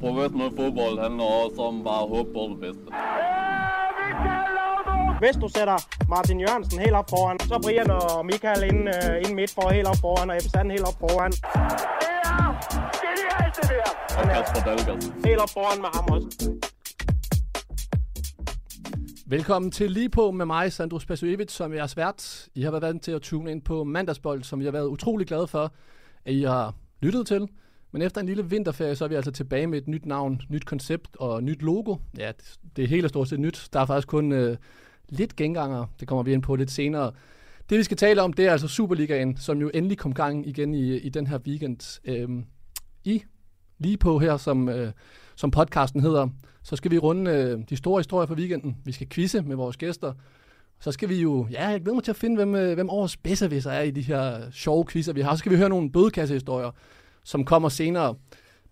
Professionel fodbold handler også om bare at håbe på det bedste. Hvis du sætter Martin Jørgensen helt op foran, så Brian og Michael ind, uh, ind midt for helt op foran, og Ebbe Sand helt op foran. Og Kasper Dahlgaard. Helt op foran med ham også. Velkommen til Lige på med mig, Sandro Spasojevic, som jeg er svært. I har været vant til at tune ind på mandagsbold, som vi har været utrolig glade for, at I har lyttet til. Men efter en lille vinterferie, så er vi altså tilbage med et nyt navn, nyt koncept og nyt logo. Ja, det, det er helt stort set nyt. Der er faktisk kun øh, lidt genganger. Det kommer vi ind på lidt senere. Det vi skal tale om, det er altså Superligaen, som jo endelig kom gang igen i, i den her weekend. Øhm, I lige på her, som, øh, som podcasten hedder, så skal vi runde øh, de store historier fra weekenden. Vi skal quizze med vores gæster. Så skal vi jo, ja, jeg glæder mig til at finde, hvem, øh, hvem årets bedste er i de her øh, sjove quizzer, vi har. Så skal vi høre nogle bødekassehistorier, som kommer senere.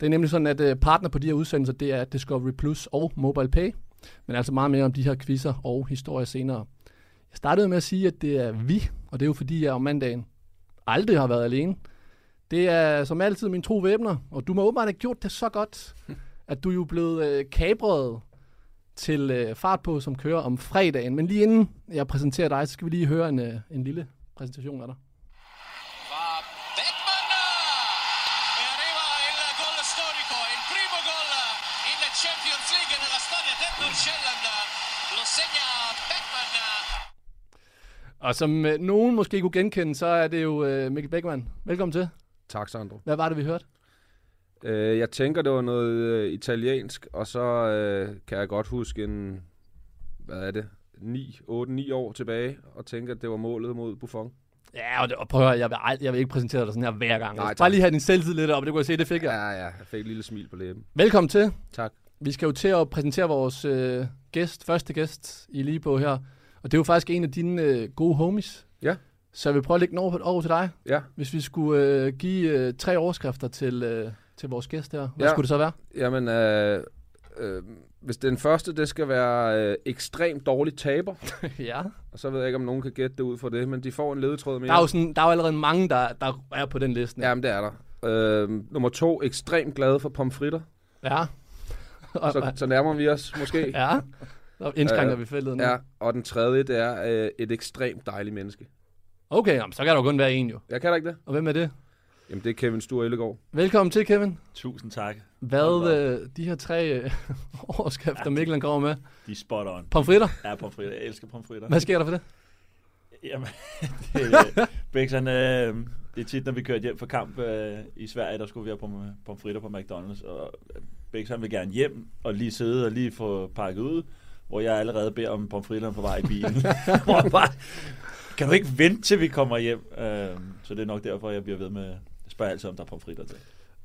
Det er nemlig sådan, at øh, partner på de her udsendelser, det er Discovery Plus og Mobile Pay. Men altså meget mere om de her quizzer og historier senere. Jeg startede med at sige, at det er vi, og det er jo fordi, jeg om mandagen aldrig har været alene. Det er som altid min tro væbner, og du må åbenbart have gjort det så godt, at du er jo blevet øh, kabret til øh, fart på, som kører om fredagen. Men lige inden jeg præsenterer dig, så skal vi lige høre en, øh, en lille præsentation af dig. Og som øh, nogen måske kunne genkende, så er det jo øh, Mikkel Beckmann. Velkommen til. Tak, Sandro. Hvad var det, vi hørte? Øh, jeg tænker, det var noget øh, italiensk, og så øh, kan jeg godt huske en, hvad er det, 9, 8-9 år tilbage, og tænke, at det var målet mod Buffon. Ja, og, det, og prøv at høre, jeg vil, ald- jeg vil ikke præsentere dig sådan her hver gang. Nej, tak. Bare lige have din selvtid lidt op, det kunne jeg se, det fik jeg. Ja, ja, jeg fik et lille smil på læben. Velkommen til. Tak. Vi skal jo til at præsentere vores øh, gæst, første gæst i lige på her. Og det er jo faktisk en af dine øh, gode homies. Ja. Så jeg vil prøve at lægge den over, over til dig. Ja, Hvis vi skulle øh, give øh, tre overskrifter til, øh, til vores gæst her, hvad Ja. skulle det så være? jamen, øh, øh, hvis den første, det skal være øh, ekstremt dårligt taber, ja. og så ved jeg ikke, om nogen kan gætte det ud fra det, men de får en ledetråd mere. Der er, jo sådan, der er jo allerede mange, der, der er på den liste. Jamen, det er der. Øh, nummer to, ekstremt glad for pomfritter. Ja. Så, så nærmer vi os måske. ja. Så indskrænker Øh, vi feltet nu. Ja, og den tredje, det er øh, et ekstremt dejligt menneske. Okay, jamen, så kan der jo kun være en jo. Jeg kan da ikke det? Og hvem er det? Jamen, det er Kevin Sture Ellegaard. Velkommen til, Kevin. Tusind tak. Hvad øh, de her tre øh, overskrifter, Ja, Mikkel han kommer med? De er spot on. Pomfritter. Ja, pomfritter. Jeg elsker pomfritter. Hvad sker der for det? Jamen, det, Bæks, han, øh, det er tit, når vi kørte hjem fra kamp øh, i Sverige, der skulle vi have pom- pomfritter på McDonald's, og Bæks, han vil gerne hjem og lige sidde og lige få pakket ud, hvor jeg allerede beder om pomfritterne på vej i bilen. Hvor jeg bare, kan du ikke vente til vi kommer hjem? Øh, så det er nok derfor, jeg bliver ved med at spørge altid, om der er pomfritter til.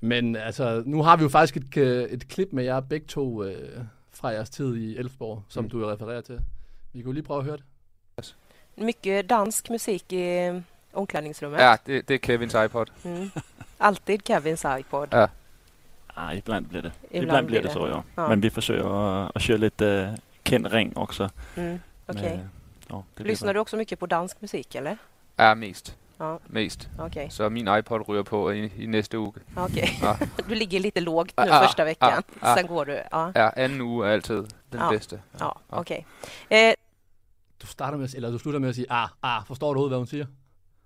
Men altså, nu har vi jo faktisk et, øh, et klip med jer begge to øh, fra jeres tid i Elfborg, som Mm. du jo refererer til. Vi kan jo lige prøve at høre det. Mycket dansk musik i eh, omklädningsrummet. Ja, det, det er Kevins iPod. Mm. Alltid Kevins iPod. Ja. Ah, ibland blir det. Ibland Ibland, blir blir det så, ja. Ja. Men vi försöker att, att köra lite uh, Ken Ring också. Mm. Okej. Med- ja, Lyssnar du också mycket på dansk musik eller? Ja, mest. Ja, Mest. okej. Så min iPod ryger på i, i næste uge. Okej. Ja. Du ligger lite lågt nu Ah, första veckan. ah, ah. Sen går du. Ja, Ja, anden uge er altid den Ja. bedste. ja okej. Eh, Du starter med eller du slutter med at sige, ah, ah, forstår du overhovedet, hvad hun siger?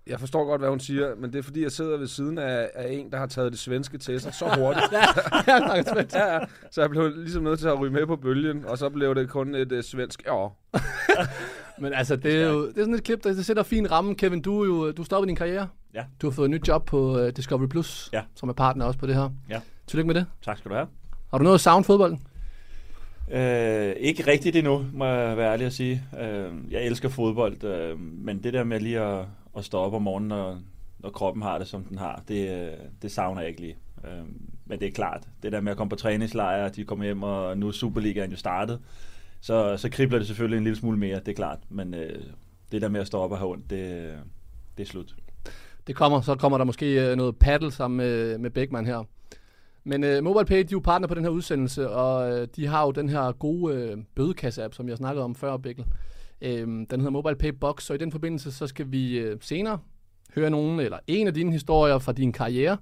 Jeg forstår godt, hvad hun siger, men det er fordi, jeg sidder ved siden af, af en, der har taget det svenske til sig så hurtigt. Ja, ja. Så jeg blev ligesom nødt til at ryge med på bølgen, og så blev det kun et uh, svensk ja. Men altså, det er jo det er sådan et klip, der det sætter fin ramme. Kevin, du, er jo, du stoppede din karriere. Ja. Du har fået et nyt job på uh, Discovery Plus, Ja. som er partner også på det her. Ja. Tillykke med det. Tak skal du have. Har du noget at savne fodbolden? Øh, ikke rigtigt endnu, må jeg være ærlig at sige. Øh, jeg elsker fodbold, øh, men det der med lige at, at stå op om morgenen, når, når kroppen har det, som den har, det, det savner jeg ikke lige. Øh, men det er klart, det der med at komme på træningslejre, de kommer hjem, og nu er Superligaen jo startet, så, så kribler det selvfølgelig en lille smule mere, det er klart. Men øh, det der med at stå op og have ondt, det, det er slut. Det kommer, så kommer der måske øh, noget paddle sammen med, med Beckmann her. Men øh, MobilePay, de er jo partner på den her udsendelse, og øh, de har jo den her gode øh, bødekasse-app, som jeg snakkede om før, Bikkel. Øh, den hedder Mobile Pay Box, så i den forbindelse, så skal vi øh, senere høre nogen, eller en af dine historier fra din karriere.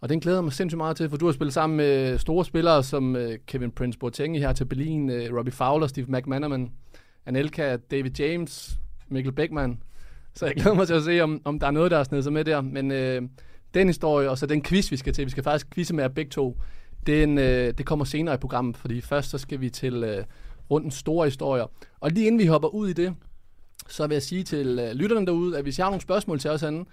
Og den glæder jeg mig sindssygt meget til, for du har spillet sammen med store spillere som øh, Kevin Prince Boateng her til Berlin, øh, Robbie Fowler, Steve McManaman, Anelka, David James, Mikkel Beckmann. Så jeg glæder mig til at se, om, om der er noget, der er snedet sig med der. Men øh, den historie, og så den quiz, vi skal til, vi skal faktisk quizze med jer begge to, den, øh, det kommer senere i programmet, fordi først så skal vi til øh, rundens store historier. Og lige inden vi hopper ud i det, så vil jeg sige til øh, lytterne derude, at hvis I har nogle spørgsmål til os anden,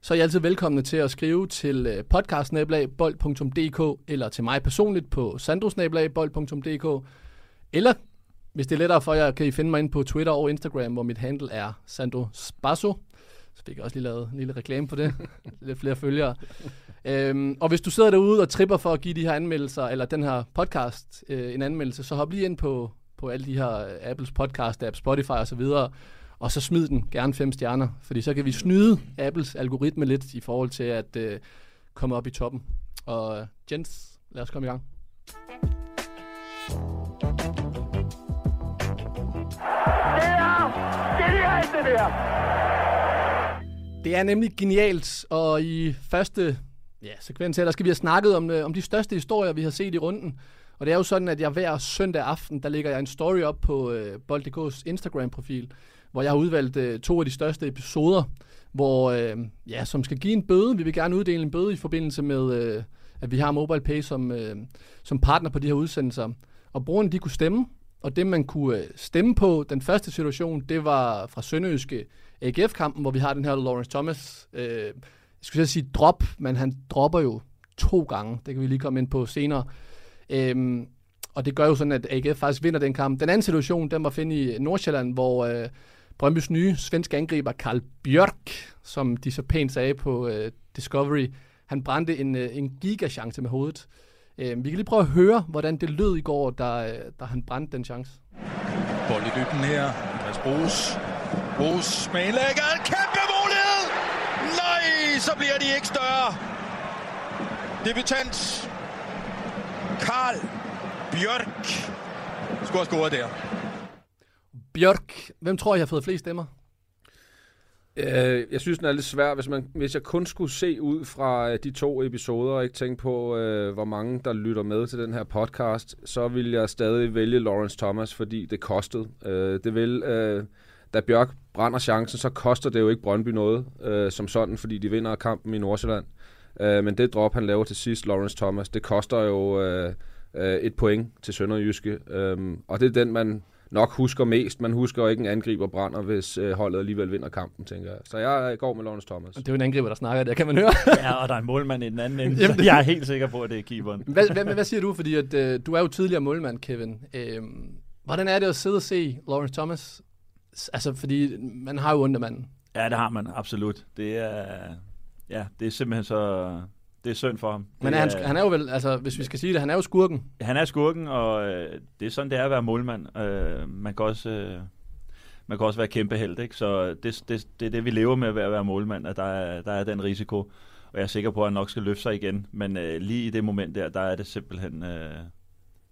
så er I altid velkomne til at skrive til øh, podcastsnablag.bold.dk eller til mig personligt på sandrosnablag.bold.dk eller hvis det er lettere for jer, kan I finde mig ind på Twitter og Instagram, hvor mit handle er Sandro Spasso. Så fik jeg også lige lavet en lille reklame på det. Lidt flere følgere. Øhm, og hvis du sidder derude og tripper for at give de her anmeldelser, eller den her podcast øh, en anmeldelse, så hop lige ind på, på alle de her øh, Apples podcast app, Spotify og så videre, og så smid den gerne fem stjerner, fordi så kan vi snyde Apples algoritme lidt i forhold til at øh, komme op i toppen. Og øh, Jens, lad os komme i gang. Det er nemlig genialt, og i første ja, sekvens her, der skal vi have snakket om, øh, om de største historier, vi har set i runden. Og det er jo sådan, at jeg hver søndag aften, der lægger jeg en story op på øh, Bold.dk's Instagram-profil, hvor jeg har udvalgt øh, to af de største episoder, hvor, øh, ja, som skal give en bøde. Vi vil gerne uddele en bøde i forbindelse med, øh, at vi har MobilePay som, øh, som partner på de her udsendelser. Og brugerne, de kunne stemme, og det man kunne øh, stemme på, den første situation, det var fra Sønderjyske AGF-kampen, hvor vi har den her Lawrence Thomas, øh, jeg skulle sige drop, men han dropper jo to gange. Det kan vi lige komme ind på senere. Øhm, og det gør jo sådan, at AGF faktisk vinder den kamp. Den anden situation, den var finde i Nordsjælland, hvor øh, Brøndbys nye svenske angriber, Karl Bjørk, som de så pænt sagde på øh, Discovery, han brændte en, øh, en gigachance med hovedet. Øh, vi kan lige prøve at høre, hvordan det lød i går, da, øh, da han brændte den chance. Bold i dybden her. Andreas Brugs. Brugs med indlægget. Kæmpe mulighed! Nej, så bliver de ikke større. Debutant Karl Bjørk skulle have scoret der. Bjørk, hvem tror I har fået flest stemmer? Øh, jeg synes, den er lidt svær. Hvis, man, hvis jeg kun skulle se ud fra øh, de to episoder, og ikke tænke på, øh, hvor mange der lytter med til den her podcast, så vil jeg stadig vælge Lawrence Thomas, fordi det kostede. Øh, det vil, øh, da Bjørk brænder chancen, så koster det jo ikke Brøndby noget øh, som sådan, fordi de vinder kampen i Nordsjælland. Øh, men det drop, han laver til sidst, Lawrence Thomas, det koster jo øh, øh, et point til Sønderjyske. Øh, og det er den, man nok husker mest. Man husker jo ikke en angriber brænder, hvis øh, holdet alligevel vinder kampen, tænker jeg. Så jeg går med Lawrence Thomas. Det er jo en angriber, der snakker, der kan man høre. ja, og der er en målmand i den anden ende, så jeg er helt sikker på, at det er keeperen. hvad, hvad, hvad siger du? Fordi at, øh, du er jo tidligere målmand, Kevin. Øh, hvordan er det at sidde og se Lawrence Thomas? Altså, fordi man har jo undermanden. Ja, det har man, absolut. Det er, ja, det er simpelthen så... Det er synd for ham. Men er han, han er jo vel, altså hvis vi skal sige det, han er jo skurken. Han er skurken, og øh, det er sådan, det er at være målmand. Øh, man kan også... Øh, man kan også være kæmpe held, ikke? Så det, det, det er det, vi lever med ved at være målmand, at der er, der er den risiko. Og jeg er sikker på, at han nok skal løfte sig igen. Men øh, lige i det moment der, der er det simpelthen... Øh,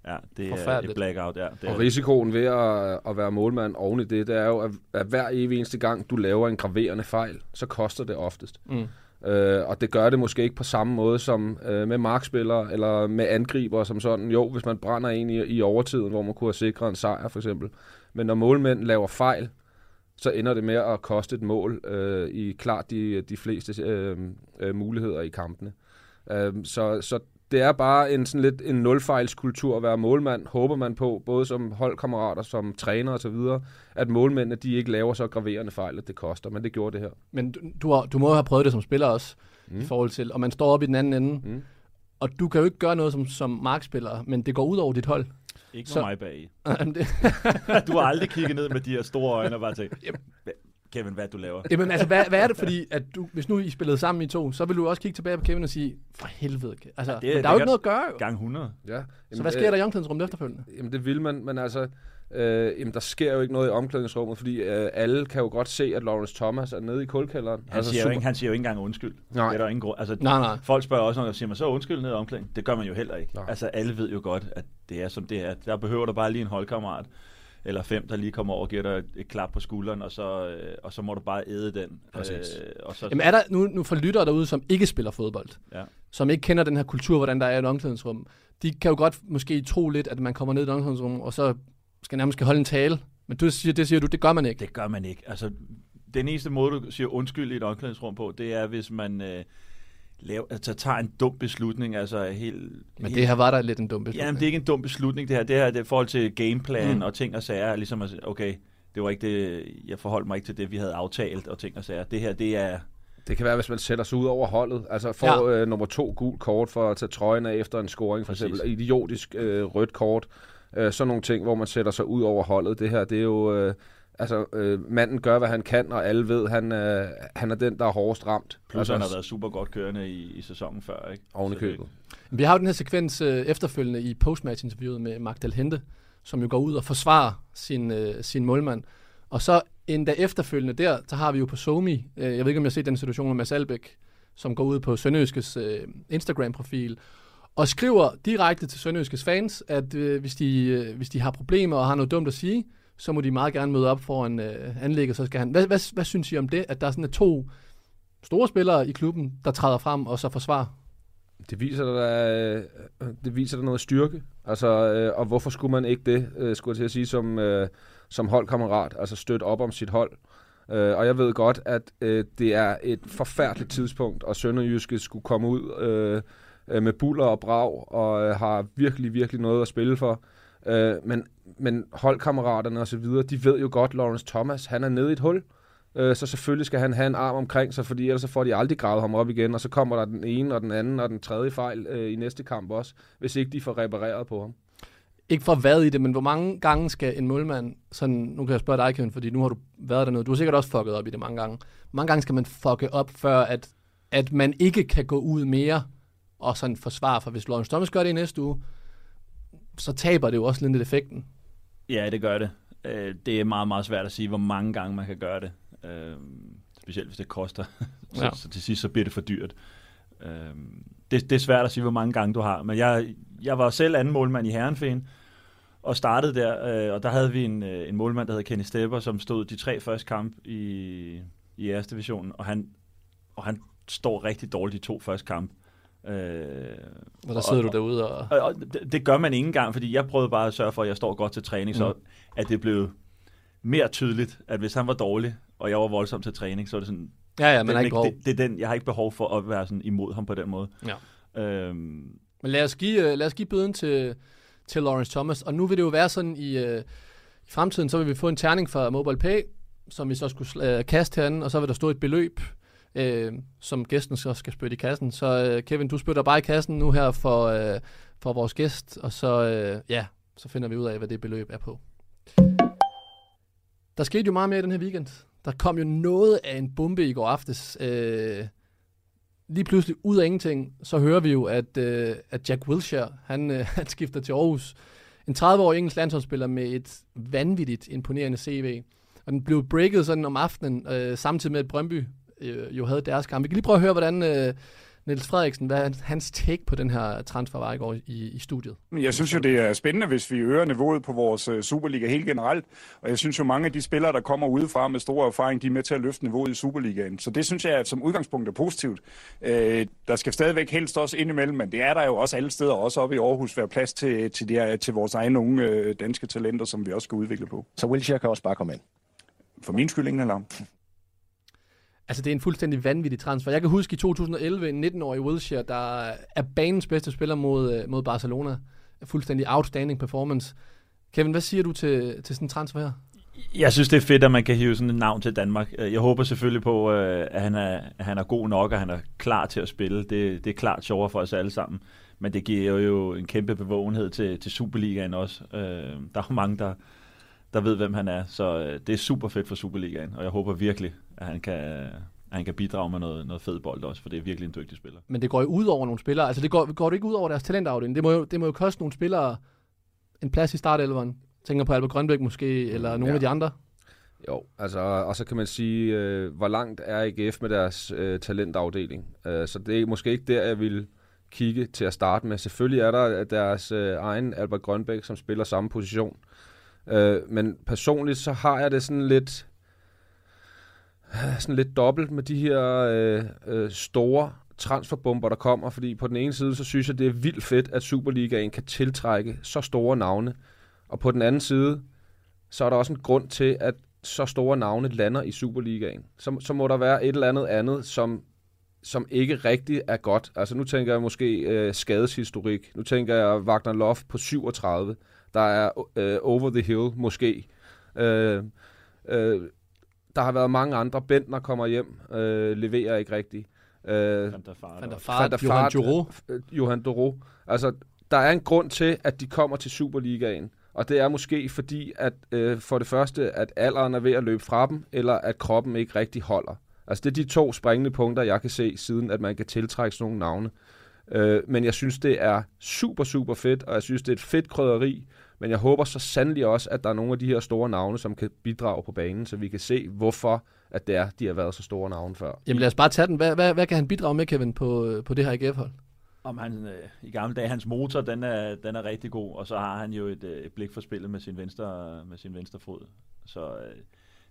ja, det er et blackout. Ja, det og risikoen ved at, at være målmand oven i det, det er jo, at, at hver evig eneste gang, du laver en graverende fejl, så koster det oftest. Mm. Øh, og det gør det måske ikke på samme måde som øh, med markspillere eller med angriber som sådan. Jo, hvis man brænder en i, i overtiden, hvor man kunne have sikret en sejr for eksempel. Men når målmænd laver fejl, så ender det med at koste et mål øh, i klart de, de fleste øh, øh, muligheder i kampene. Øh, så, så det er bare en sådan lidt en nulfejlskultur at være målmand, håber man på, både som holdkammerater, som træner osv., at målmændene de ikke laver så graverende fejl, at det koster, men det gjorde det her. Men du, du, har, du må have prøvet det som spiller også, mm. i forhold til, og man står op i den anden ende, mm. og du kan jo ikke gøre noget som, som markspiller, men det går ud over dit hold. Ikke så, mig bag du har aldrig kigget ned med de her store øjne og bare tænkt, Kevin, hvad du laver. Jamen altså, hvad, hvad er det, fordi at du, hvis nu I spillede sammen i to, så vil du også kigge tilbage på Kevin og sige, for helvede, altså, det, men der er jo ikke noget at gøre jo. Gang 100. Ja. Jamen, så hvad sker der i omklædningsrummet efterfølgende? Jamen det vil man, men altså, øh, jamen, der sker jo ikke noget i omklædningsrummet, fordi øh, alle kan jo godt se, at Lawrence Thomas er nede i kulkælderen. Han, altså, siger, jo ikke, han siger jo ikke engang undskyld. Nej. Det er der ingen grund. Altså, nej, nej. Folk spørger også, når de siger, man så undskyld nede i omklædningen. Det gør man jo heller ikke. Nej. Altså alle ved jo godt, at det er som det er. Der behøver der bare lige en holdkammerat eller fem, der lige kommer over og giver dig et, et klap på skulderen, og så, øh, og så må du bare æde den. Øh, og så, Jamen er der, nu, nu for lyttere derude, som ikke spiller fodbold, ja. som ikke kender den her kultur, hvordan der er i et omklædningsrum, de kan jo godt måske tro lidt, at man kommer ned i et omklædningsrum, og så skal nærmest skal holde en tale. Men du siger, det siger du, det gør man ikke. Det gør man ikke. Altså, den eneste måde, du siger undskyld i et omklædningsrum på, det er, hvis man øh, laver, altså, tager en dum beslutning. Altså, helt, Men helt, det her var der lidt en dum beslutning. Jamen, det er ikke en dum beslutning, det her. Det her det er i forhold til gameplan Mm. og ting og sager. Ligesom at sige, okay, det var ikke det, jeg forholdt mig ikke til det, vi havde aftalt og ting og sager. Det her, det er... Det kan være, hvis man sætter sig ud over holdet. Altså får Ja. ja. øh, nummer to gul kort for at tage trøjen af efter en scoring, for Præcis. eksempel. Idiotisk øh, rødt kort. Øh, sådan nogle ting, hvor man sætter sig ud over holdet. Det her, det er jo... Øh, altså, øh, manden gør, hvad han kan, og alle ved, han, øh, han er den, der er hårdest ramt. Plus, altså, han har været super godt kørende i, i sæsonen før, ikke? Oven i købet. Vi har jo den her sekvens øh, efterfølgende i postmatch-interviewet med Magdal Hente, som jo går ud og forsvarer sin, øh, sin målmand. Og så endda efterfølgende der, så har vi jo på Somi, øh, jeg ved ikke om jeg har set den situation med Mads Albeck, som går ud på Sønderjyskes øh, Instagram-profil, og skriver direkte til Sønderjyskes fans, at øh, hvis, de, øh, hvis de har problemer og har noget dumt at sige, så må de meget gerne møde op foran øh, anlægget, så skal han... Hvad, hvad, hvad synes I om det, at der er sådan to store spillere i klubben, der træder frem og så forsvarer? Det viser der, øh, det viser der noget styrke. Altså, øh, og hvorfor skulle man ikke det, øh, skulle jeg til at sige, som, øh, som holdkammerat, altså støtte op om sit hold. Øh, og jeg ved godt, at øh, det er et forfærdeligt tidspunkt, og Sønderjyske skulle komme ud øh, øh, med buller og brag, og øh, har virkelig, virkelig noget at spille for. Øh, men, men holdkammeraterne og så videre, de ved jo godt, Lawrence Thomas, han er nede i et hul. Øh, så selvfølgelig skal han have en arm omkring sig, fordi ellers så får de aldrig gravet ham op igen, og så kommer der den ene og den anden og den tredje fejl øh, i næste kamp også, hvis ikke de får repareret på ham. ikke for hvad i det, men hvor mange gange skal en målmand, sådan, nu kan jeg spørge dig, Kevin, fordi nu har du været dernede, du har sikkert også fucket op i det mange gange. Hvor mange gange skal man fucke op, før at, at man ikke kan gå ud mere og sådan forsvare, for hvis Lawrence Thomas gør det i næste uge, så taber det jo også lidt effekten. Ja, det gør det. Øh, Det er meget, meget svært at sige, hvor mange gange man kan gøre det. Øh, Specielt hvis det koster. Så, Ja. så til sidst så bliver det for dyrt. Øh, Det, det er svært at sige, hvor mange gange du har. Men jeg, jeg var selv anden målmand i Herrenfen, og startede der, øh, og der havde vi en, øh, en målmand, der hed Kenny Stepper, som stod de tre første kamp i, i æres divisionen, og han, og han står rigtig dårligt de to første kamp. Øh, Og der sidder du derude og- og, og det, det gør man ikke engang, fordi jeg prøvede bare at sørge for, at jeg står godt til træning, så Mm. at det blev mere tydeligt, at hvis han var dårlig, og jeg var voldsom til træning, så er det sådan... Ja, ja, har ikke behov. det, det er den, jeg har ikke behov for at være sådan imod ham på den måde. Ja. Øhm, Men lad os give, øh, lad os give bøden til, til Lawrence Thomas. Og nu vil det jo være sådan i, øh, i fremtiden, så vil vi få en terning fra MobilePay, som vi så skulle øh, kaste herinde, og så vil der stå et beløb, øh, som gæsten så skal spytte i kassen. Så øh, Kevin, du spytter bare i kassen nu her for, øh, for vores gæst, og så, øh, ja, så finder vi ud af, hvad det beløb er på. Der skete jo meget mere i den her weekend. Der kom jo noget af en bombe i går aftes. Øh, lige pludselig ud af ingenting, så hører vi jo, at, øh, at Jack Wilshere, han, øh, han skifter til Aarhus. En 30-årig engelsk landsholdsspiller med et vanvittigt imponerende CV. Og den blev breaket sådan om aftenen, øh, samtidig med at Brøndby øh, jo havde deres kamp. Vi kan lige prøve at høre, hvordan øh, Niels Frederiksen, hvad hans- hans take på den her transfer var i går i, i studiet. Jeg synes jo, det er spændende, hvis vi øger niveauet på vores øh, Superliga helt generelt. Og jeg synes jo, mange af de spillere, der kommer udefra med stor erfaring, de er med til at løfte niveauet i Superligaen. Så det synes jeg at som udgangspunkt er positivt. Øh, der skal stadigvæk helst også indimellem, men det er der jo også alle steder, også oppe i Aarhus, være plads til, til, de her, til vores egne unge øh, danske talenter, som vi også skal udvikle på. Så Wilshere kan også bare komme ind? For min skyld ingen alarm. Altså, det er en fuldstændig vanvittig transfer. Jeg kan huske i 2011, en 19-årig Wilshere, der er banens bedste spiller mod, øh, mod Barcelona. Fuldstændig outstanding performance. Kevin, hvad siger du til, til sådan en transfer her? Jeg synes, det er fedt, at man kan hive sådan et navn til Danmark. Jeg håber selvfølgelig på, øh, at han er, at han er god nok, og han er klar til at spille. Det, det er klart sjovere for os alle sammen. Men det giver jo en kæmpe bevågenhed til, til Superligaen også. Øh, der er jo mange, der, der ved, hvem han er. Så det er super fedt for Superligaen, og jeg håber virkelig, at han kan, at han kan bidrage med noget, noget fed bold også, for det er virkelig en dygtig spiller. Men det går jo ud over nogle spillere. Altså, det går, går det ikke ud over deres talentafdeling. Det må jo, det må jo koste nogle spillere en plads i startelveren. Tænker på Albert Grønbæk måske, eller nogle Ja. af de andre. Jo, altså, og så kan man sige, øh, hvor langt er AGF med deres øh, talentafdeling. Øh, så det er måske ikke der, jeg vil kigge til at starte med. Selvfølgelig er der deres øh, egen Albert Grønbæk, som spiller samme position. Øh, men personligt så har jeg det sådan lidt, Øh, sådan lidt dobbelt med de her øh, øh, store transferbomber, der kommer, fordi på den ene side, så synes jeg, det er vildt fedt, at Superligaen kan tiltrække så store navne, og på den anden side, så er der også en grund til, at så store navne lander i Superligaen. Så, så må der være et eller andet andet, som, som ikke rigtig er godt. Altså nu tænker jeg måske øh, skadeshistorik. Nu tænker jeg Wagner Love på 37. Der er øh, Over the Hill måske. Øh, øh, der har været mange andre. Bentner kommer hjem, øh, leverer ikke rigtigt. Øh, Van der Vaart Van der også. Vaart, Van der Johan Duro. øh, Johan Duro. Altså, der er en grund til, at de kommer til Superligaen. Og det er måske fordi, at øh, for det første, at alderen er ved at løbe fra dem, eller at kroppen ikke rigtig holder. Altså, det er de to springende punkter, jeg kan se, siden at man kan tiltrække sådan nogle navne. Øh, men jeg synes, det er super, super fedt, og jeg synes, det er et fedt krydderi. Men jeg håber så sandelig også, at der er nogle af de her store navne, som kan bidrage på banen, så vi kan se, hvorfor at det er, de har været så store navne før. Jamen lad os bare tage den. Hvad, hvad, hvad kan han bidrage med, Kevin, på, på det her AGF-hold? Om han, øh, I gamle dage, hans motor, den er, den er rigtig god, og så har han jo et, øh, et blik for spillet med sin venstre, med sin venstre fod. Så øh,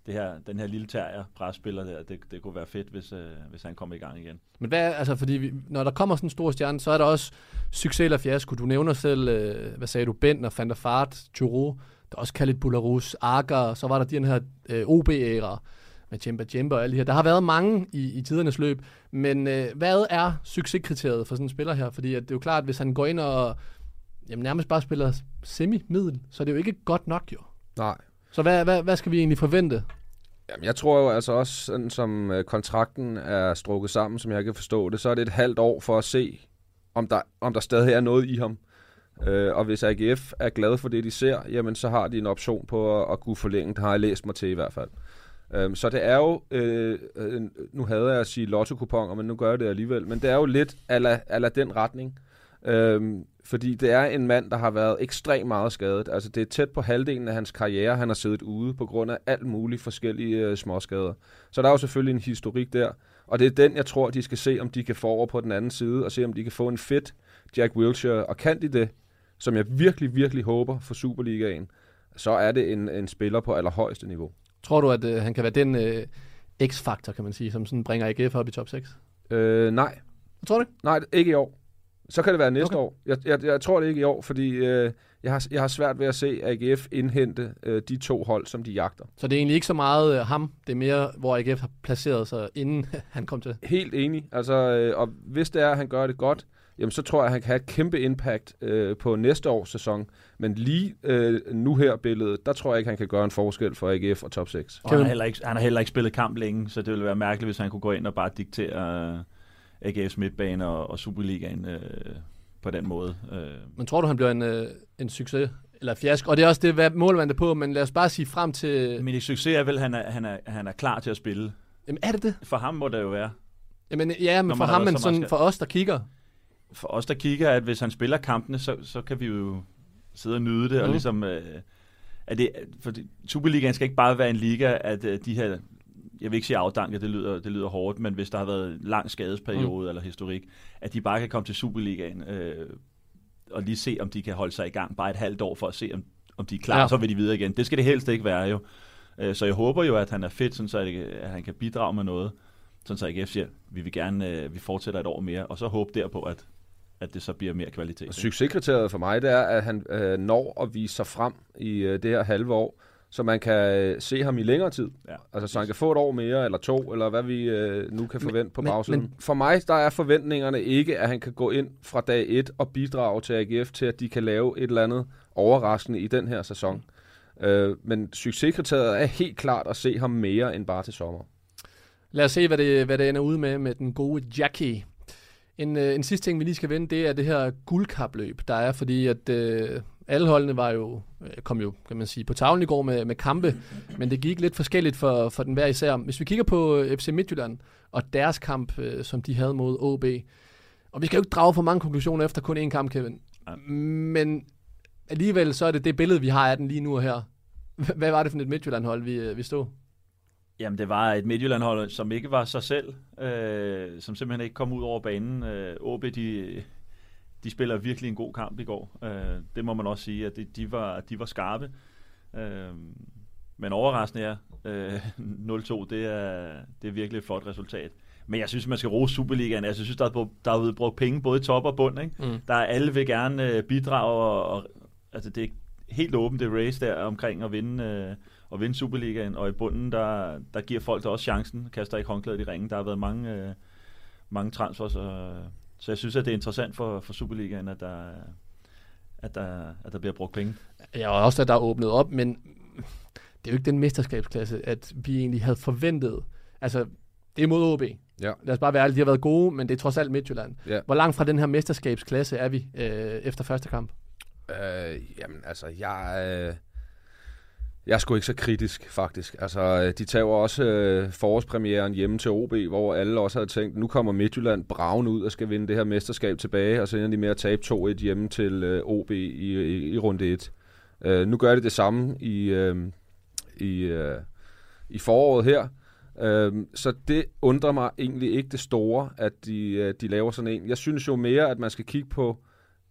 det her, den her lille terrier, presspiller der, det, det kunne være fedt, hvis, øh, hvis han kommer i gang igen. Men hvad, altså, fordi vi, når der kommer sådan en stor stjerne, så er der også succes eller fiasko. Du nævner selv, øh, hvad sagde du, Bentner, Van der Fart, Turo, der er også Khalid Bularus, Agar, så var der den her øh, OB-æra med Jemba Jemba og alle de her. Der har været mange i, i tidernes løb, men øh, hvad er succeskriteriet for sådan en spiller her? Fordi at det er jo klart, at hvis han går ind og jamen, nærmest bare spiller semi-middel, så er det jo ikke godt nok jo. Nej. Så hvad, hvad, hvad skal vi egentlig forvente? Jamen, jeg tror jo altså også, sådan som øh, kontrakten er strukket sammen, som jeg kan forstå det, så er det et halvt år for at se, om der, om der stadig er noget i ham. Øh, og hvis AGF er glad for det, de ser, jamen så har de en option på at, at kunne forlænge. Det har jeg læst mig til i hvert fald. Øh, så det er jo, øh, nu havde jeg at sige lotto men nu gør jeg det alligevel, men det er jo lidt ala, ala den retning. Øh, fordi det er en mand, der har været ekstremt meget skadet. Altså det er tæt på halvdelen af hans karriere, han har siddet ude på grund af alt muligt forskellige øh, småskader. Så der er jo selvfølgelig en historik der. Og det er den, jeg tror, de skal se, om de kan få over på den anden side, og se, om de kan få en fedt Jack Wilshere. Og kan de det, som jeg virkelig, virkelig håber for Superligaen, så er det en, en spiller på allerhøjeste niveau. Tror du, at øh, han kan være den øh, x-faktor, kan man sige, som sådan bringer AGF op i top 6? Øh, nej. Tror du ikke? Nej, ikke i år. Så kan det være næste Okay. år. Jeg, jeg, jeg tror det ikke i år, fordi øh, jeg, har, jeg har svært ved at se AGF indhente øh, de to hold, som de jagter. Så det er egentlig ikke så meget øh, ham, det er mere, hvor AGF har placeret sig, inden han kom til. Helt enig. Altså, øh, og hvis det er, at han gør det godt, jamen så tror jeg, at han kan have et kæmpe impact øh, på næste års sæson. Men lige øh, nu her billedet, der tror jeg ikke, han kan gøre en forskel for AGF og top 6. Og han har, heller ikke, han har heller ikke spillet kamp længe, så det ville være mærkeligt, hvis han kunne gå ind og bare diktere øh, AGF's midtbane og, og Superligaen øh, på den måde. Øh. Men tror du, han bliver en, øh, en succes? Eller fiasko? Og det er også det, hvad målmanden er på, men lad os bare sige frem til... Men succes er vel, at han er, han, er, han er klar til at spille. Jamen er det det? For ham må det jo være. Jamen, ja, men for ham, men så sådan skadet. for os, der kigger. For os, der kigger, at hvis han spiller kampene, så, så kan vi jo sidde og nyde det, og Mhm. ligesom... Øh, at det, for Superligaen skal ikke bare være en liga, at øh, de her jeg vil ikke sige afdanket, det lyder, det lyder hårdt, men hvis der har været en lang skadesperiode mm. eller historik, at de bare kan komme til Superligaen øh, og lige se, om de kan holde sig i gang bare et halvt år for at se, om, om de er klar, Ja. så vil de videre igen. Det skal det helst ikke være jo. Øh, så jeg håber jo, at han er fedt, sådan så at, han kan bidrage med noget, sådan så AGF siger, vi vil gerne, øh, vi fortsætter et år mere, og så håbe derpå, at, at det så bliver mere kvalitet. Og succeskriteriet for mig, det er, at han øh, når at vise sig frem i øh, det her halve år, så man kan øh, se ham i længere tid. Ja, altså, så han kan få et år mere, eller to, eller hvad vi øh, nu kan forvente på men- bagsiden. men- For mig, der er forventningerne ikke, at han kan gå ind fra dag 1 og bidrage til AGF til, at de kan lave et eller andet overraskende i den her sæson. Øh, men succeskriteriet er helt klart at se ham mere end bare til sommer. Lad os se, hvad det, hvad det ender ude med med den gode Jackie. En, øh, en sidste ting, vi lige skal vende, det er det her guldkapløb, der er, fordi at øh, alle holdene var jo, øh, kom jo, kan man sige, på tavlen i går med, med kampe, men det gik lidt forskelligt for, for den hver især. Hvis vi kigger på øh, FC Midtjylland og deres kamp, øh, som de havde mod OB, og vi skal jo ikke drage for mange konklusioner efter kun én kamp, Kevin, men alligevel så er det det billede, vi har af den lige nu og her. Hvad var det for et Midtjylland-hold, vi, vi stod? Jamen, det var et Midtjylland-hold, som ikke var sig selv, øh, som simpelthen ikke kom ud over banen. Øh, OB, de, de spiller virkelig en god kamp i går. Øh, det må man også sige, at de, de, var, de var skarpe. Øh, men overraskende er, øh, 0-2, det er, det er virkelig et flot resultat. Men jeg synes, man skal rose Superligaen. Altså, jeg synes, der er, der er blevet brugt penge både i top og bund. Ikke? Mm. Der er alle vil gerne øh, bidrage, og, og altså, det er helt åbent det race der omkring at vinde, øh, at vinde Superligaen. Og i bunden, der, der giver folk der også chancen. Kaster ikke håndklædet i ringen. Der har været mange, øh, mange transfers. Og, så jeg synes, at det er interessant for, for Superligaen, at der, at, der, at der bliver brugt penge. Ja, og også at der er åbnet op, men det er jo ikke den mesterskabsklasse, at vi egentlig havde forventet. Altså, det er mod OB. Ja. Lad os bare være ærlige, de har været gode, men det er trods alt Midtjylland. Ja. Hvor langt fra den her mesterskabsklasse er vi øh, efter første kamp? Øh, jamen, altså, jeg, øh, jeg er sgu ikke så kritisk, faktisk. Altså, øh, de tager også øh, forårspremieren hjemme til OB, hvor alle også havde tænkt, nu kommer Midtjylland braven ud og skal vinde det her mesterskab tilbage, og så ender de med at tabe 2-1 hjemme til øh, OB i, i, i runde 1. Øh, nu gør de det samme i, øh, i, øh, i foråret her. Øhm, så det undrer mig egentlig ikke det store, at de, øh, de laver sådan en. Jeg synes jo mere, at man skal kigge på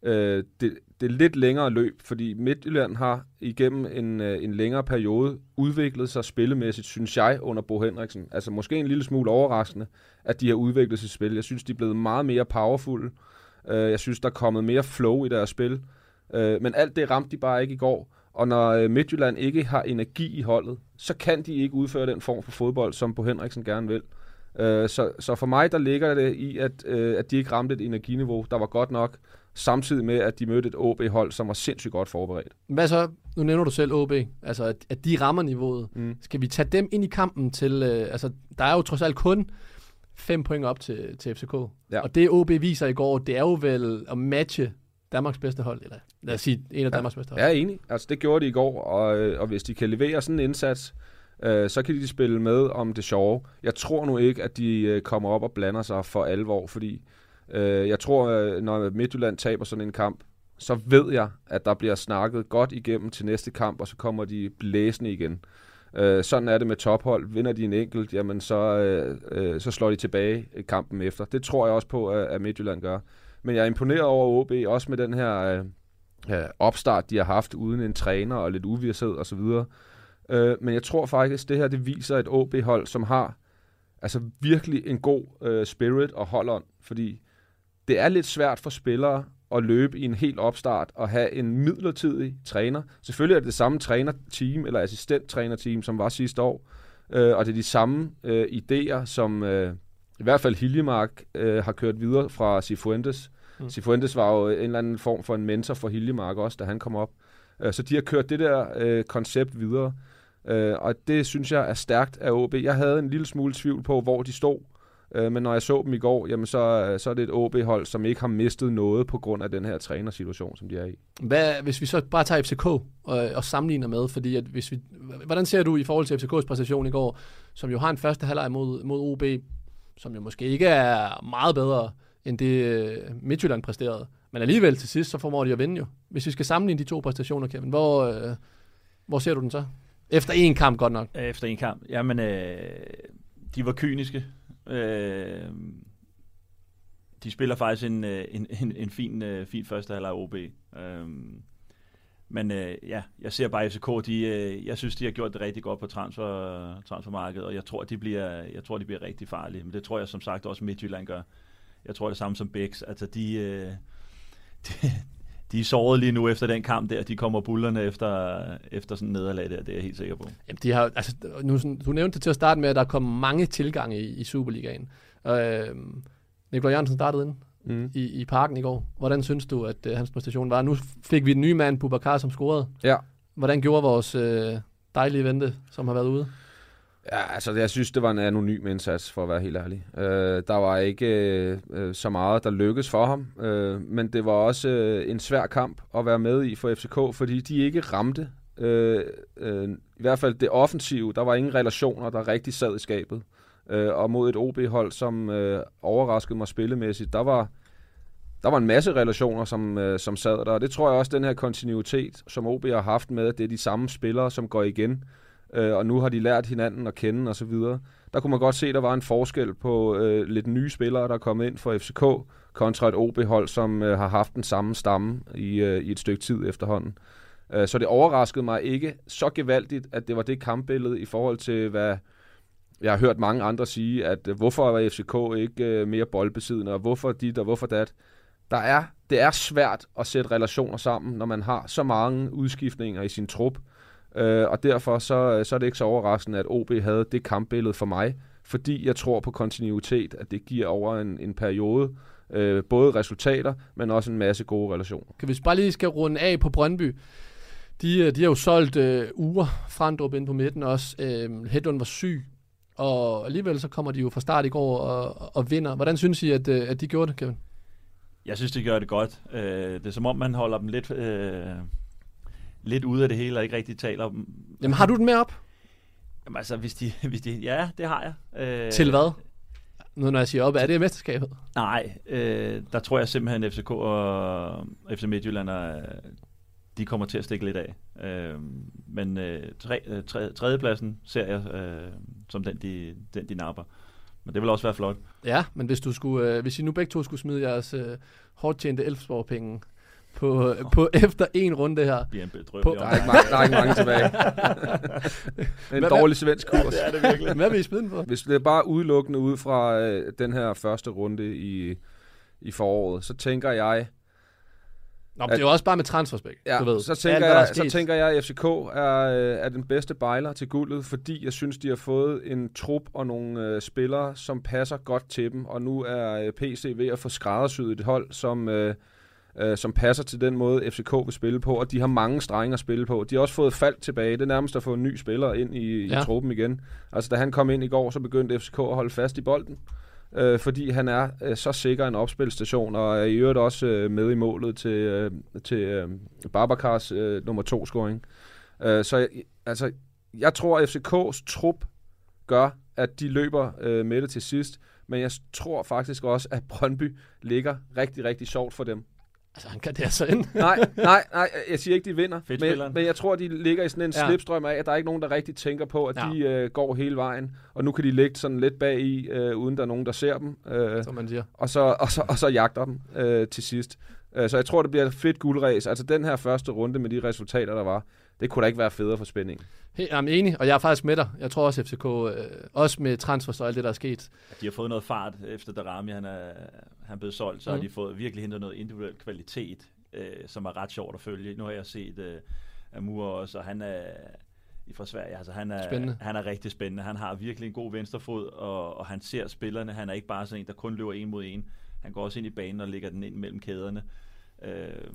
øh, det, det lidt længere løb, fordi Midtjylland har igennem en, øh, en længere periode udviklet sig spillemæssigt, synes jeg, under Bo Henriksen. Altså måske en lille smule overraskende, at de har udviklet sit spil. Jeg synes, de er blevet meget mere powerful. Øh, jeg synes, der er kommet mere flow i deres spil. Øh, men alt det ramte de bare ikke i går. Og når øh, Midtjylland ikke har energi i holdet, så kan de ikke udføre den form for fodbold, som Bo Henriksen gerne vil. Øh, så, så for mig, der ligger det i, at, øh, at de ikke ramte et energiniveau, der var godt nok, samtidig med, at de mødte et OB-hold, som var sindssygt godt forberedt. Hvad så? Nu nævner du selv OB, altså at, at de rammer niveauet. Mm. Skal vi tage dem ind i kampen til, øh, altså der er jo trods alt kun fem point op til, til FCK. Ja. Og det OB viser i går, det er jo vel at matche Danmarks bedste hold, eller lad os sige en af Danmarks bedste hold. Jeg er enig. Altså, det gjorde de i går, og, øh, og hvis de kan levere sådan en indsats, øh, så kan de spille med om det sjove. Jeg tror nu ikke, at de øh, kommer op og blander sig for alvor, fordi øh, jeg tror, øh, når Midtjylland taber sådan en kamp, så ved jeg, at der bliver snakket godt igennem til næste kamp, og så kommer de blæsende igen. Øh, sådan er det med tophold. Vinder de en enkelt, jamen så, øh, øh, så slår de tilbage kampen efter. Det tror jeg også på, at, at Midtjylland gør. Men jeg er imponeret over OB, også med den her øh, opstart, de har haft uden en træner og lidt uvidshed og så videre. Øh, men jeg tror faktisk, det her det viser et OB-hold, som har altså virkelig en god øh, spirit og holdånd, fordi det er lidt svært for spillere at løbe i en helt opstart og have en midlertidig træner. Selvfølgelig er det det samme trænerteam eller assistenttrænerteam, som var sidste år, øh, og det er de samme øh, idéer, som øh, i hvert fald Hiljemark øh, har kørt videre fra Cifuentes. Mm. Cifuentes var jo en eller anden form for en mentor for Hiljemark også, da han kom op. Øh, så de har kørt det der øh, koncept videre, øh, og det synes jeg er stærkt af OB. Jeg havde en lille smule tvivl på, hvor de stod, øh, men når jeg så dem i går, jamen så, så er det et OB-hold, som ikke har mistet noget på grund af den her trænersituation, som de er i. Hvad, hvis vi så bare tager FCK og, og sammenligner med, fordi at hvis vi, hvordan ser du i forhold til FCK's præstation i går, som jo har en første halvleg mod, mod OB, som jo måske ikke er meget bedre end det øh, Midtjylland præsterede, men alligevel til sidst, så formår de at vinde jo. Hvis vi skal sammenligne de to præstationer, Kevin, hvor, øh, hvor ser du den så? Efter en kamp godt nok. Efter en kamp. Jamen, øh, de var kyniske. Øh, de spiller faktisk en, øh, en, en, en fin, øh, fin første halvleg OB. Øh, men øh, ja, jeg ser bare FCK, de, øh, jeg synes, de har gjort det rigtig godt på transfer, transfermarkedet, og jeg tror, de bliver, jeg tror, de bliver rigtig farlige. Men det tror jeg som sagt også Midtjylland gør. Jeg tror det samme som Bex. Altså, de, øh, de, de er såret lige nu efter den kamp der. De kommer bullerne efter, efter sådan en nederlag der, det er jeg helt sikker på. Jamen, de har, altså, nu, sådan- du nævnte det til at starte med, at der kom mange tilgange i, i Superligaen. Øh, Nikolaj Jørgensen startede ind Mm. i, i parken i går. Hvordan synes du, at øh, hans præstation var? Nu fik vi den nye mand, Bubakar, som scorede. Ja. Hvordan gjorde vores øh, dejlige vente, som har været ude? Ja, altså jeg synes, det var en anonym indsats, for at være helt ærlig. Øh, der var ikke øh, øh, så meget, der lykkedes for ham, øh, men det var også øh, en svær kamp at være med i for FCK, fordi de ikke ramte, øh, øh, i hvert fald det offensive, der var ingen relationer, der rigtig sad i skabet. Øh, og mod et OB-hold, som øh, overraskede mig spillemæssigt, der var, der var en masse relationer, som, øh, som sad der, og det tror jeg også, den her kontinuitet, som OB har haft med, at det er de samme spillere, som går igen, øh, og nu har de lært hinanden at kende og så videre. Der kunne man godt se, at der var en forskel på øh, lidt nye spillere, der er kommet ind for FCK, kontra et OB-hold, som øh, har haft den samme stamme i, øh, i et stykke tid efterhånden. Øh, så det overraskede mig ikke så gevaldigt, at det var det kampbillede i forhold til, hvad, jeg har hørt mange andre sige, at øh, hvorfor er FCK ikke øh, mere boldbesiddende, og hvorfor dit og hvorfor dat. Der er, det er svært at sætte relationer sammen, når man har så mange udskiftninger i sin trup. Øh, og derfor så, så er det ikke så overraskende, at OB havde det kampbillede for mig, fordi jeg tror på kontinuitet, at det giver over en, en periode øh, både resultater, men også en masse gode relationer. Kan vi bare lige skal runde af på Brøndby. De, øh, de har jo solgt øh, uger Frandrup ind på midten også. Øh, Hedlund var syg, og alligevel så kommer de jo fra start i går og, og vinder. Hvordan synes I, at, øh, at de gjorde det, Kevin? Jeg synes, de gør det godt. Øh, det er som om, man holder dem lidt, øh, lidt ude af det hele, og ikke rigtig taler om... Jamen, har du den med op? Jamen altså, hvis de... Hvis de ja, det har jeg. Øh, Til hvad? Nu når jeg siger op, er det mesterskabet? Nej, øh, der tror jeg simpelthen, at FCK og FC Midtjylland er, de kommer til at stikke lidt af. Øh, men øh, tre, øh, tre, tredjepladsen ser jeg øh, som den de, den, de napper. Men det vil også være flot. Ja, men hvis, du skulle, øh, hvis I nu begge to skulle smide jeres øh, hårdt tjente Elfsborg-penge på, på efter en runde her. Bliver en bedrøm, på, der, er ikke mange, der er ikke mange tilbage. en Hvad- dårlig svensk kurs. Det er det virkelig. Hvad vil I smide den på? Hvis det er bare udelukkende ud fra øh, den her første runde i, i foråret, så tænker jeg... Nå, men det er jo også bare med transferspæk, Ja, du ved. så tænker, Alt, jeg, så tænker jeg, at FCK er, øh, er den bedste bejler til guldet, fordi jeg synes, de har fået en trup og nogle øh, spillere, som passer godt til dem, og nu er øh, PC ved at få skræddersyet et hold, som, øh, øh, som passer til den måde, FCK vil spille på, og de har mange strenge at spille på. De har også fået fald tilbage. Det er nærmest at få en ny spiller ind i, Ja. i truppen igen. Altså, da han kom ind i går, så begyndte FCK at holde fast i bolden. Øh, fordi han er øh, så sikker en opspilstation, og er i øvrigt også øh, med i målet til, øh, til øh, Babakars øh, nummer to scoring. Øh, så altså, jeg tror, at FCK's trup gør, at de løber øh, med det til sidst, men jeg tror faktisk også, at Brøndby ligger rigtig, rigtig sjovt for dem. Altså, han kan det altså ind. nej, nej, nej, jeg siger ikke, de vinder, men, men jeg tror, de ligger i sådan en Ja. slipstrøm af, at der er ikke nogen, der rigtig tænker på, at ja. de øh, går hele vejen, og nu kan de ligge sådan lidt bag i, øh, uden der er nogen, der ser dem. Øh, Som man siger. og så, og så, og så jagter dem øh, til sidst. Øh, så jeg tror, det bliver et fedt guldræs. Altså den her første runde med de resultater, der var, det kunne da ikke være federe for spænding. Hey, jeg er enig, og jeg er faktisk med dig. Jeg tror også, FCK, øh, også med transfers og alt det, der er sket. De har fået noget fart efter Darami, han er, han er blevet solgt, så mm. Mhm. har de fået virkelig hentet noget individuel kvalitet, øh, som er ret sjovt at følge. Nu har jeg set øh, Amur også, og han er fra Sverige, altså han er, Spændende. han er rigtig spændende. Han har virkelig en god venstrefod, og, og han ser spillerne. Han er ikke bare sådan en, der kun løber en mod en. Han går også ind i banen og lægger den ind mellem kæderne. Øh,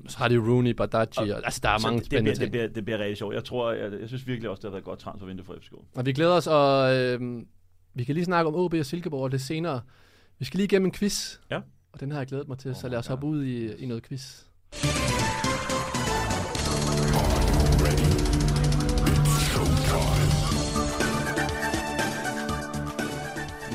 Så har de Rooney, Badaji, og, altså der er mange det, det, spændende bliver, ting. det, bliver, det bliver rigtig sjovt. Jeg tror, jeg, jeg synes virkelig også, det har været et godt transfervindue for FCK. Og vi glæder os, og øh, vi kan lige snakke om OB og Silkeborg lidt senere. Vi skal lige igennem en quiz. Ja. Og den har jeg glædet mig til, så lad os hoppe ud i, i noget quiz.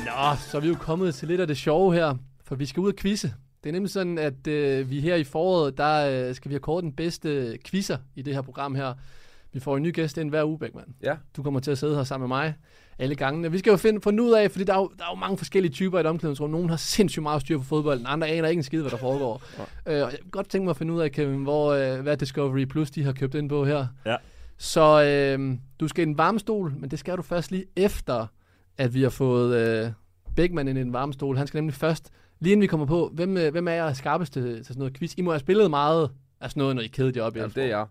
Nå, så er vi jo kommet til lidt af det sjove her, for vi skal ud og quizze. Det er nemlig sådan, at øh, vi her i foråret, der øh, skal vi have kåret den bedste quizzer i det her program her. Vi får en ny gæst ind hver uge, Beckmann. Ja. Du kommer til at sidde her sammen med mig alle gangene. Vi skal jo finde, finde ud af, fordi der er, jo, der er jo mange forskellige typer i et omklædningsrum. Nogle har sindssygt meget styr på fodbolden, andre aner ikke en skid, hvad der foregår. øh, og jeg kunne godt tænke mig at finde ud af, Kevin, hvor, øh, hvad Discovery Plus de har købt ind på her. Ja. Så øh, du skal i en varmestol, men det skal du først lige efter, at vi har fået øh, Beckmann ind i en varmestol. Han skal nemlig først, lige inden vi kommer på, hvem, øh, hvem er jeg skarpest til, til sådan noget quiz? I må have spillet meget af sådan noget, når I kedede jer op i Ja, Elfsborg. det er jeg.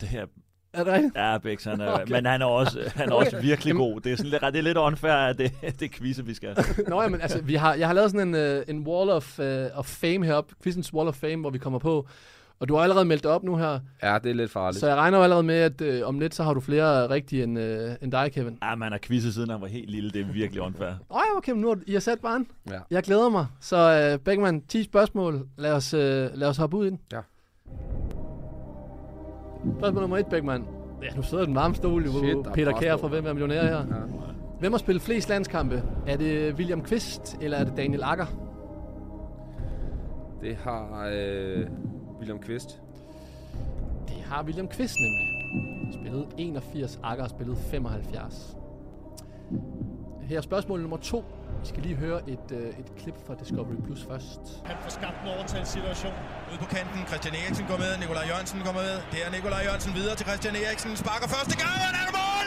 Det her Er det rigtigt? Ja, Bix, han er, Okay. men han er også, han er Okay. også virkelig god. Det er, sådan lidt, det er lidt unfair, at det, det er quizze, vi skal. Nå, jamen, altså, vi har, jeg har lavet sådan en, uh, en wall of, uh, of fame heroppe, quizens wall of fame, hvor vi kommer på. Og du har allerede meldt dig op nu her, Ja, det er lidt farligt. så jeg regner jo allerede med, at uh, om lidt, så har du flere rigtige end, uh, end dig, Kevin. Ja, man har quizzet siden han var helt lille. Det er virkelig unfair. Åh, oh, okay, men nu har I har sat barn. Ja. Jeg glæder mig. Så uh, Beckmann, 10 spørgsmål. Lad os, uh, lad os hoppe ud i den. Ja. Spørgsmål nummer 1, Beckmann. Ja, nu sidder den varme stol, jo. Shit, er Peter på. fra Hvem er millionær her. Ja. Hvem har spillet flest landskampe? Er det William Kvist, eller er det Daniel Akker? Det har øh, William Kvist. Det har William Kvist nemlig. Spillet 81, Akker har spillet 75. Her er spørgsmål nummer to. Vi skal lige høre et, øh, et klip fra Discovery Plus først. Han får skabt en overtalssituation. Ude på kanten, Christian Eriksen går med, Nikolaj Jørgensen går med. Det er Nikolaj Jørgensen videre til Christian Eriksen. Sparker første gang, og der er mål!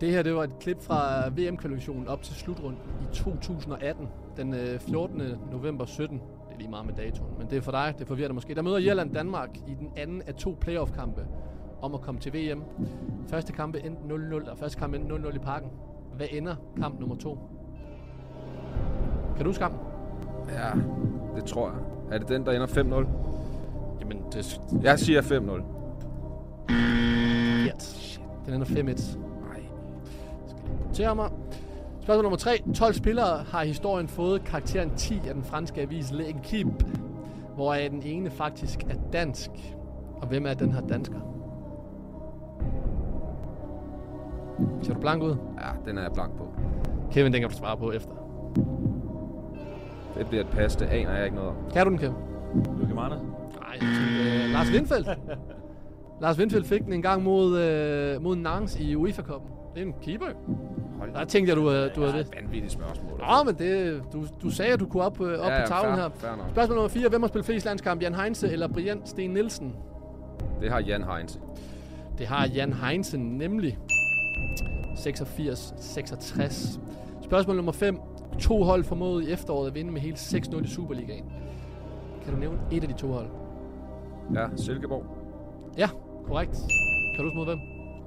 Det her det var et klip fra VM-kvalifikationen op til slutrunden i 2018, den øh, 14. november 17. Er lige meget med datoen, men det er for dig, det forvirrer dig måske. Der møder Irland Danmark i den anden af to playoff-kampe om at komme til VM. Første kamp endte 0-0, og første kamp endte 0-0 i parken. Hvad ender kamp nummer to? Kan du kampen? Ja, det tror jeg. Er det den, der ender 5-0? Jamen, det... Jeg siger 5-0. Forkert. Den ender 5-1. Nej. Skal lige notere mig. Spørgsmål nummer 3. 12 spillere har i historien fået karakteren 10 af den franske avis L'Equipe, hvoraf den ene faktisk er dansk. Og hvem er den her dansker? Ser du blank ud? Ja, den er jeg blank på. Kevin, den kan du svare på efter. Det bliver et pas, det aner jeg ikke noget om. Kan du den, Kevin? Luke Marne? Nej, øh, Lars Windfeldt. Lars Windfeldt fik den en gang mod, øh, mod Nantes i UEFA-koppen. Det er en keeper. Hold Der tænkte jeg, du, øh, du det havde er det. et vanvittigt spørgsmål. Nå, men det, du, du sagde, at du kunne op, øh, op Ja, på ja, tavlen fair- her. fair nok. Spørgsmål nummer 4. Hvem har spillet flest landskampe? Jan Heinze eller Brian Sten Nielsen? Det har Jan Heinz. Det har Jan Heinze nemlig. 86-66. Spørgsmål nummer 5. To hold formåede i efteråret at vinde med hele 6-0 i Superligaen. Kan du nævne et af de to hold? Ja, Silkeborg. Ja, korrekt. Kan du mod hvem?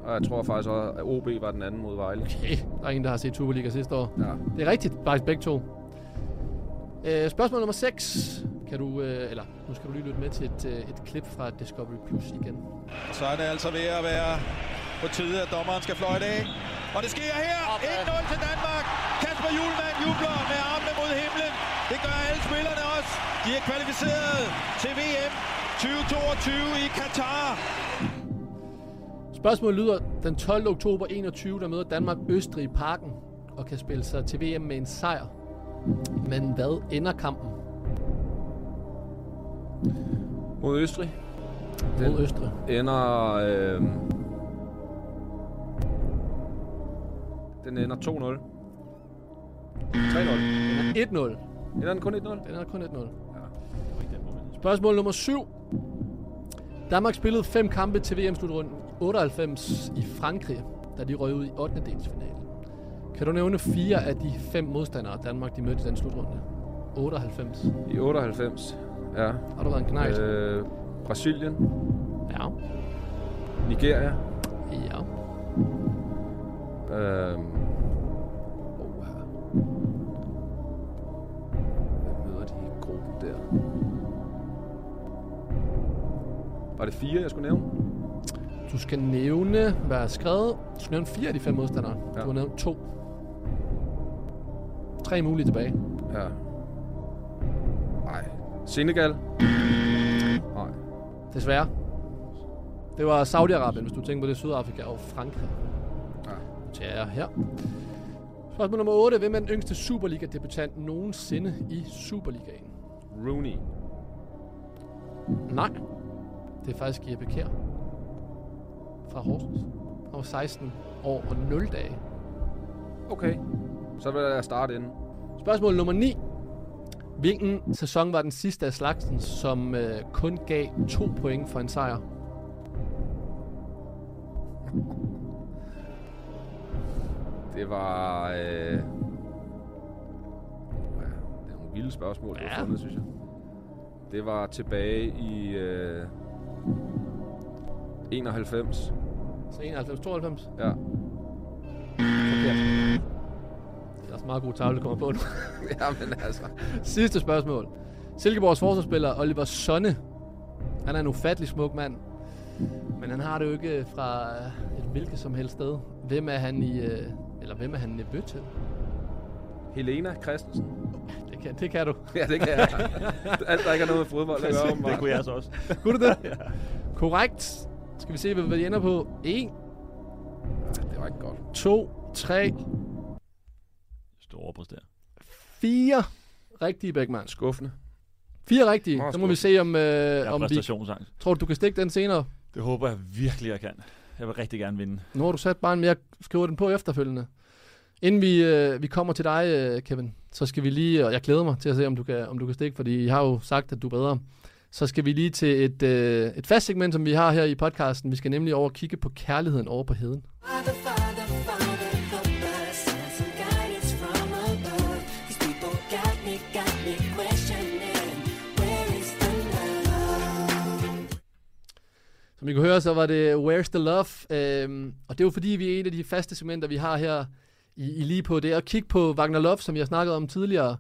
Og jeg tror faktisk også, at OB var den anden mod Vejle. Okay, der er ingen, der har set Superliga sidste år. Ja. Det er rigtigt, faktisk begge to. Øh, spørgsmål nummer 6. Kan du, øh, eller nu skal du lige lytte med til et, øh, et klip fra Discovery Plus igen. Så er det altså ved at være på tide, at dommeren skal fløjte af. Og det sker her. 1-0 til Danmark. Kasper Julemand jubler med armene mod himlen. Det gør alle spillerne også. De er kvalificeret til VM 2022 i Katar. Spørgsmålet lyder, den 12. oktober 21, der møder Danmark Østrig i parken og kan spille sig til VM med en sejr. Men hvad ender kampen Mod Østrig. mod Østrig? Ender... Øh, den ender 2-0. 3-0. Den er 1-0. Ender den kun 1-0? Den er kun 1-0. Spørgsmål nummer 7. Danmark spillede fem kampe til VM-slutrunden 98 i Frankrig, da de røg ud i 8. delsfinalen. Kan du nævne fire af de fem modstandere, Danmark de mødte i den slutrunde? 98. I 98. Ja. Har du været en knejt? Øh, Brasilien. Ja. Nigeria. Ja. Øhm. Oh, her. Hvem møder de i gruppen der? Var det fire, jeg skulle nævne? Du skal nævne, hvad er skrevet. Du skal nævne fire af de fem modstandere. Ja. Du har nævnt to. Tre mulige tilbage. Ja. Nej. Senegal? Nej. Desværre. Det var Saudi-Arabien, hvis du tænker på det, Sydafrika og Frankrig. Ja. Så er her. Spørgsmål nummer 8. Hvem er den yngste Superliga-debutant nogensinde i Superligaen? Rooney. Nej. Det er faktisk Jeppe Kjær. Fra Horsens. Han var 16 år og 0 dage. Okay. Så vil jeg starte inden. Spørgsmål nummer 9. Hvilken sæson var den sidste af slagsen, som øh, kun gav to point for en sejr? Det var... Øh... Ja, det er nogle vilde spørgsmål, du Ja. har fundet, synes jeg. Det var tilbage i... Øh... 91. Så 91, 92? Ja. Forkert. Det er også en meget god tavle, der kommer på nu. Jamen altså. Sidste spørgsmål. Silkeborgs forsvarsspiller Oliver Sonne. Han er en ufattelig smuk mand. Men han har det jo ikke fra et hvilket som helst sted. Hvem er han i... øh, Eller hvem er han nevø til? Helena Christensen. Det kan, det kan du. Ja, det kan jeg. Alt, der ikke har noget med fodbold at gøre, åbenbart. Det kunne jeg så også. Kunne du det? ja. Korrekt. Skal vi se, hvad vi ender på? 1, Det var ikke godt. 2, 3, Store præsterer. 4 rigtige, Bækman. Skuffende. Fire rigtige. Meget Så må vi se, om, øh, Jeg har om vi... præstationsangst. Tror du, du kan stikke den senere? Det håber jeg virkelig, jeg kan. Jeg vil rigtig gerne vinde. Nu har du sat bare en mere, skriver den på efterfølgende. Inden vi, øh, vi kommer til dig, øh, Kevin, så skal vi lige, og jeg glæder mig til at se, om du kan, om du kan stikke, fordi jeg har jo sagt, at du er bedre så skal vi lige til et, øh, et fast segment, som vi har her i podcasten. Vi skal nemlig over kigge på kærligheden over på heden. Som I kunne høre, så var det Where's the Love? Øhm, og det er jo fordi, vi er en af de faste segmenter, vi har her i, i lige på det. Og kigge på Wagner Love, som jeg snakkede om tidligere,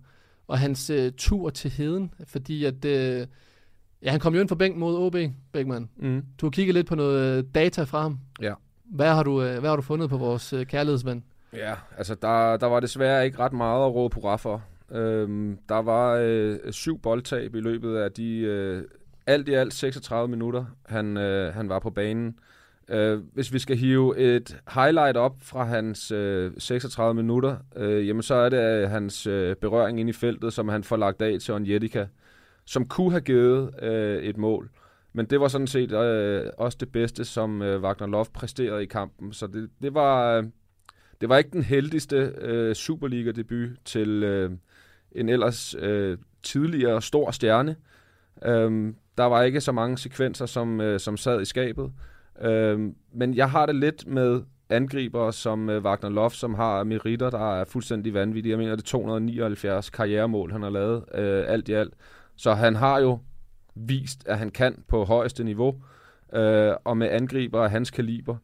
og hans øh, tur til heden. Fordi at... Øh, ja, han kom jo ind for bænk mod OB, Bækman. Mm. Du har kigget lidt på noget øh, data fra ham. Ja. Hvad har du, øh, hvad har du fundet på vores øh, kærlighedsven? Ja, altså der, der var desværre ikke ret meget at råbe hurra for. Øhm, der var øh, syv boldtab i løbet af de øh, alt i alt 36 minutter, han, øh, han var på banen. Øh, hvis vi skal hive et highlight op fra hans øh, 36 minutter, øh, jamen så er det øh, hans øh, berøring ind i feltet, som han får lagt af til Onjetica, som kunne have givet øh, et mål. Men det var sådan set øh, også det bedste, som øh, Wagner Love præsterede i kampen. Så det, det var... Øh, det var ikke den heldigste øh, Superliga-debut til øh, en ellers øh, tidligere stor stjerne. Øhm, der var ikke så mange sekvenser, som, øh, som sad i skabet. Øhm, men jeg har det lidt med angriber som øh, Wagner Love, som har meritter, der er fuldstændig vanvittige. Jeg mener, det er 279 karrieremål, han har lavet øh, alt i alt. Så han har jo vist, at han kan på højeste niveau. Øh, og med angriber af hans kaliber,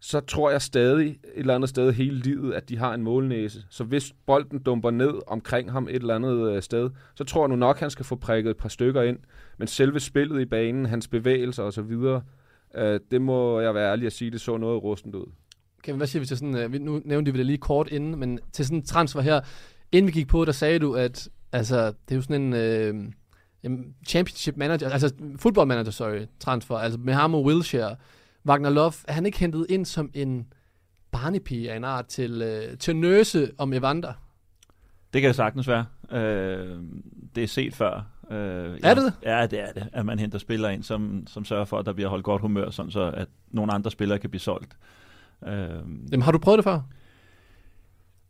så tror jeg stadig et eller andet sted hele livet, at de har en målnæse. Så hvis bolden dumper ned omkring ham et eller andet øh, sted, så tror jeg nu nok, at han skal få prikket et par stykker ind. Men selve spillet i banen, hans bevægelser osv., øh, det må jeg være ærlig at sige, det så noget rustent ud. Kevin, hvad siger vi til sådan, øh, vi- nu nævnte vi det lige kort inden, men til sådan en transfer her, inden vi gik på, der sagde du, at altså, det er jo sådan en øh, championship manager, altså football manager, sorry, transfer, altså med ham og Wilshere. Wagner Love, er han ikke hentet ind som en barnepige af en art til, øh, til nøse om Evander? Det kan det sagtens være. Øh, det er set før. Øh, Er det det? Ja, det er det. At man henter spillere ind, som, som sørger for, at der bliver holdt godt humør, sådan så at nogle andre spillere kan blive solgt. Øh, Jamen, har du prøvet det før?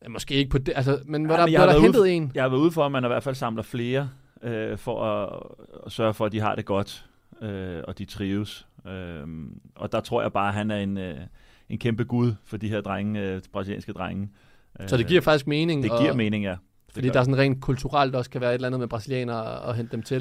Ja, måske ikke på det, altså, men hvor Ja, der, men jeg der været hentet ude- en? Jeg har været ude for, at man i hvert fald samler flere, øh, for at, at sørge for, at de har det godt, øh, og de trives. Øh, og der tror jeg bare, at han er en, øh, en kæmpe gud for de her drenge, øh, brasilianske drenge. Så det giver faktisk mening? Det og- giver mening, ja. Det Fordi gør der er sådan rent kulturelt også kan være et eller andet med brasilianere at hente dem til.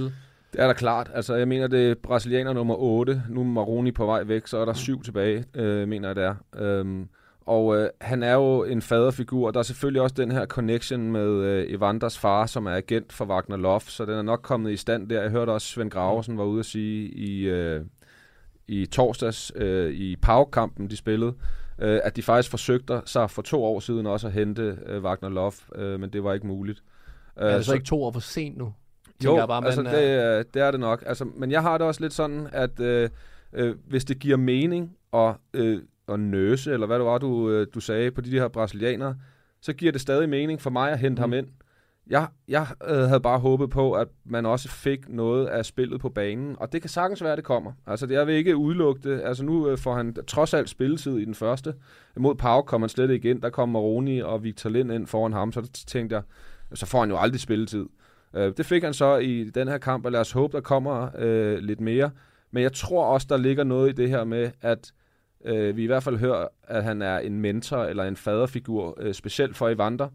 Det er da klart. Altså, jeg mener, det er brasilianer nummer 8. Nu er Maroni på vej væk, så er der syv tilbage, øh, mener jeg det er. Øhm, og øh, han er jo en faderfigur. Der er selvfølgelig også den her connection med øh, Evanders far, som er agent for Wagner Love, så den er nok kommet i stand der. Jeg hørte også, Svend Graversen var ude at sige i, øh, i torsdags øh, i Pau-kampen, de spillede, øh, at de faktisk forsøgte sig for to år siden også at hente øh, Wagner Love, øh, men det var ikke muligt. Er det så ikke to år for sent nu? Jo, jeg bare, altså det, er- det er det nok. Altså, men jeg har det også lidt sådan, at øh, øh, hvis det giver mening at, øh, at nøse, eller hvad det var, du, øh, du sagde på de her brasilianere, så giver det stadig mening for mig at hente mm. ham ind. Jeg, jeg øh, havde bare håbet på, at man også fik noget af spillet på banen, og det kan sagtens være, at det kommer. Altså, det- jeg vil ikke udelukke det. Altså, nu øh, får han trods alt spilletid i den første. Mod Pau kom han slet ikke ind. Der kom Maroni og Victor Lind ind foran ham, så tænkte jeg, så får han jo aldrig spilletid. Øh, det fik han så i den her kamp, og lad os håbe, der kommer øh, lidt mere. Men jeg tror også, der ligger noget i det her med, at øh, vi i hvert fald hører, at han er en mentor eller en faderfigur, øh, specielt for Evander.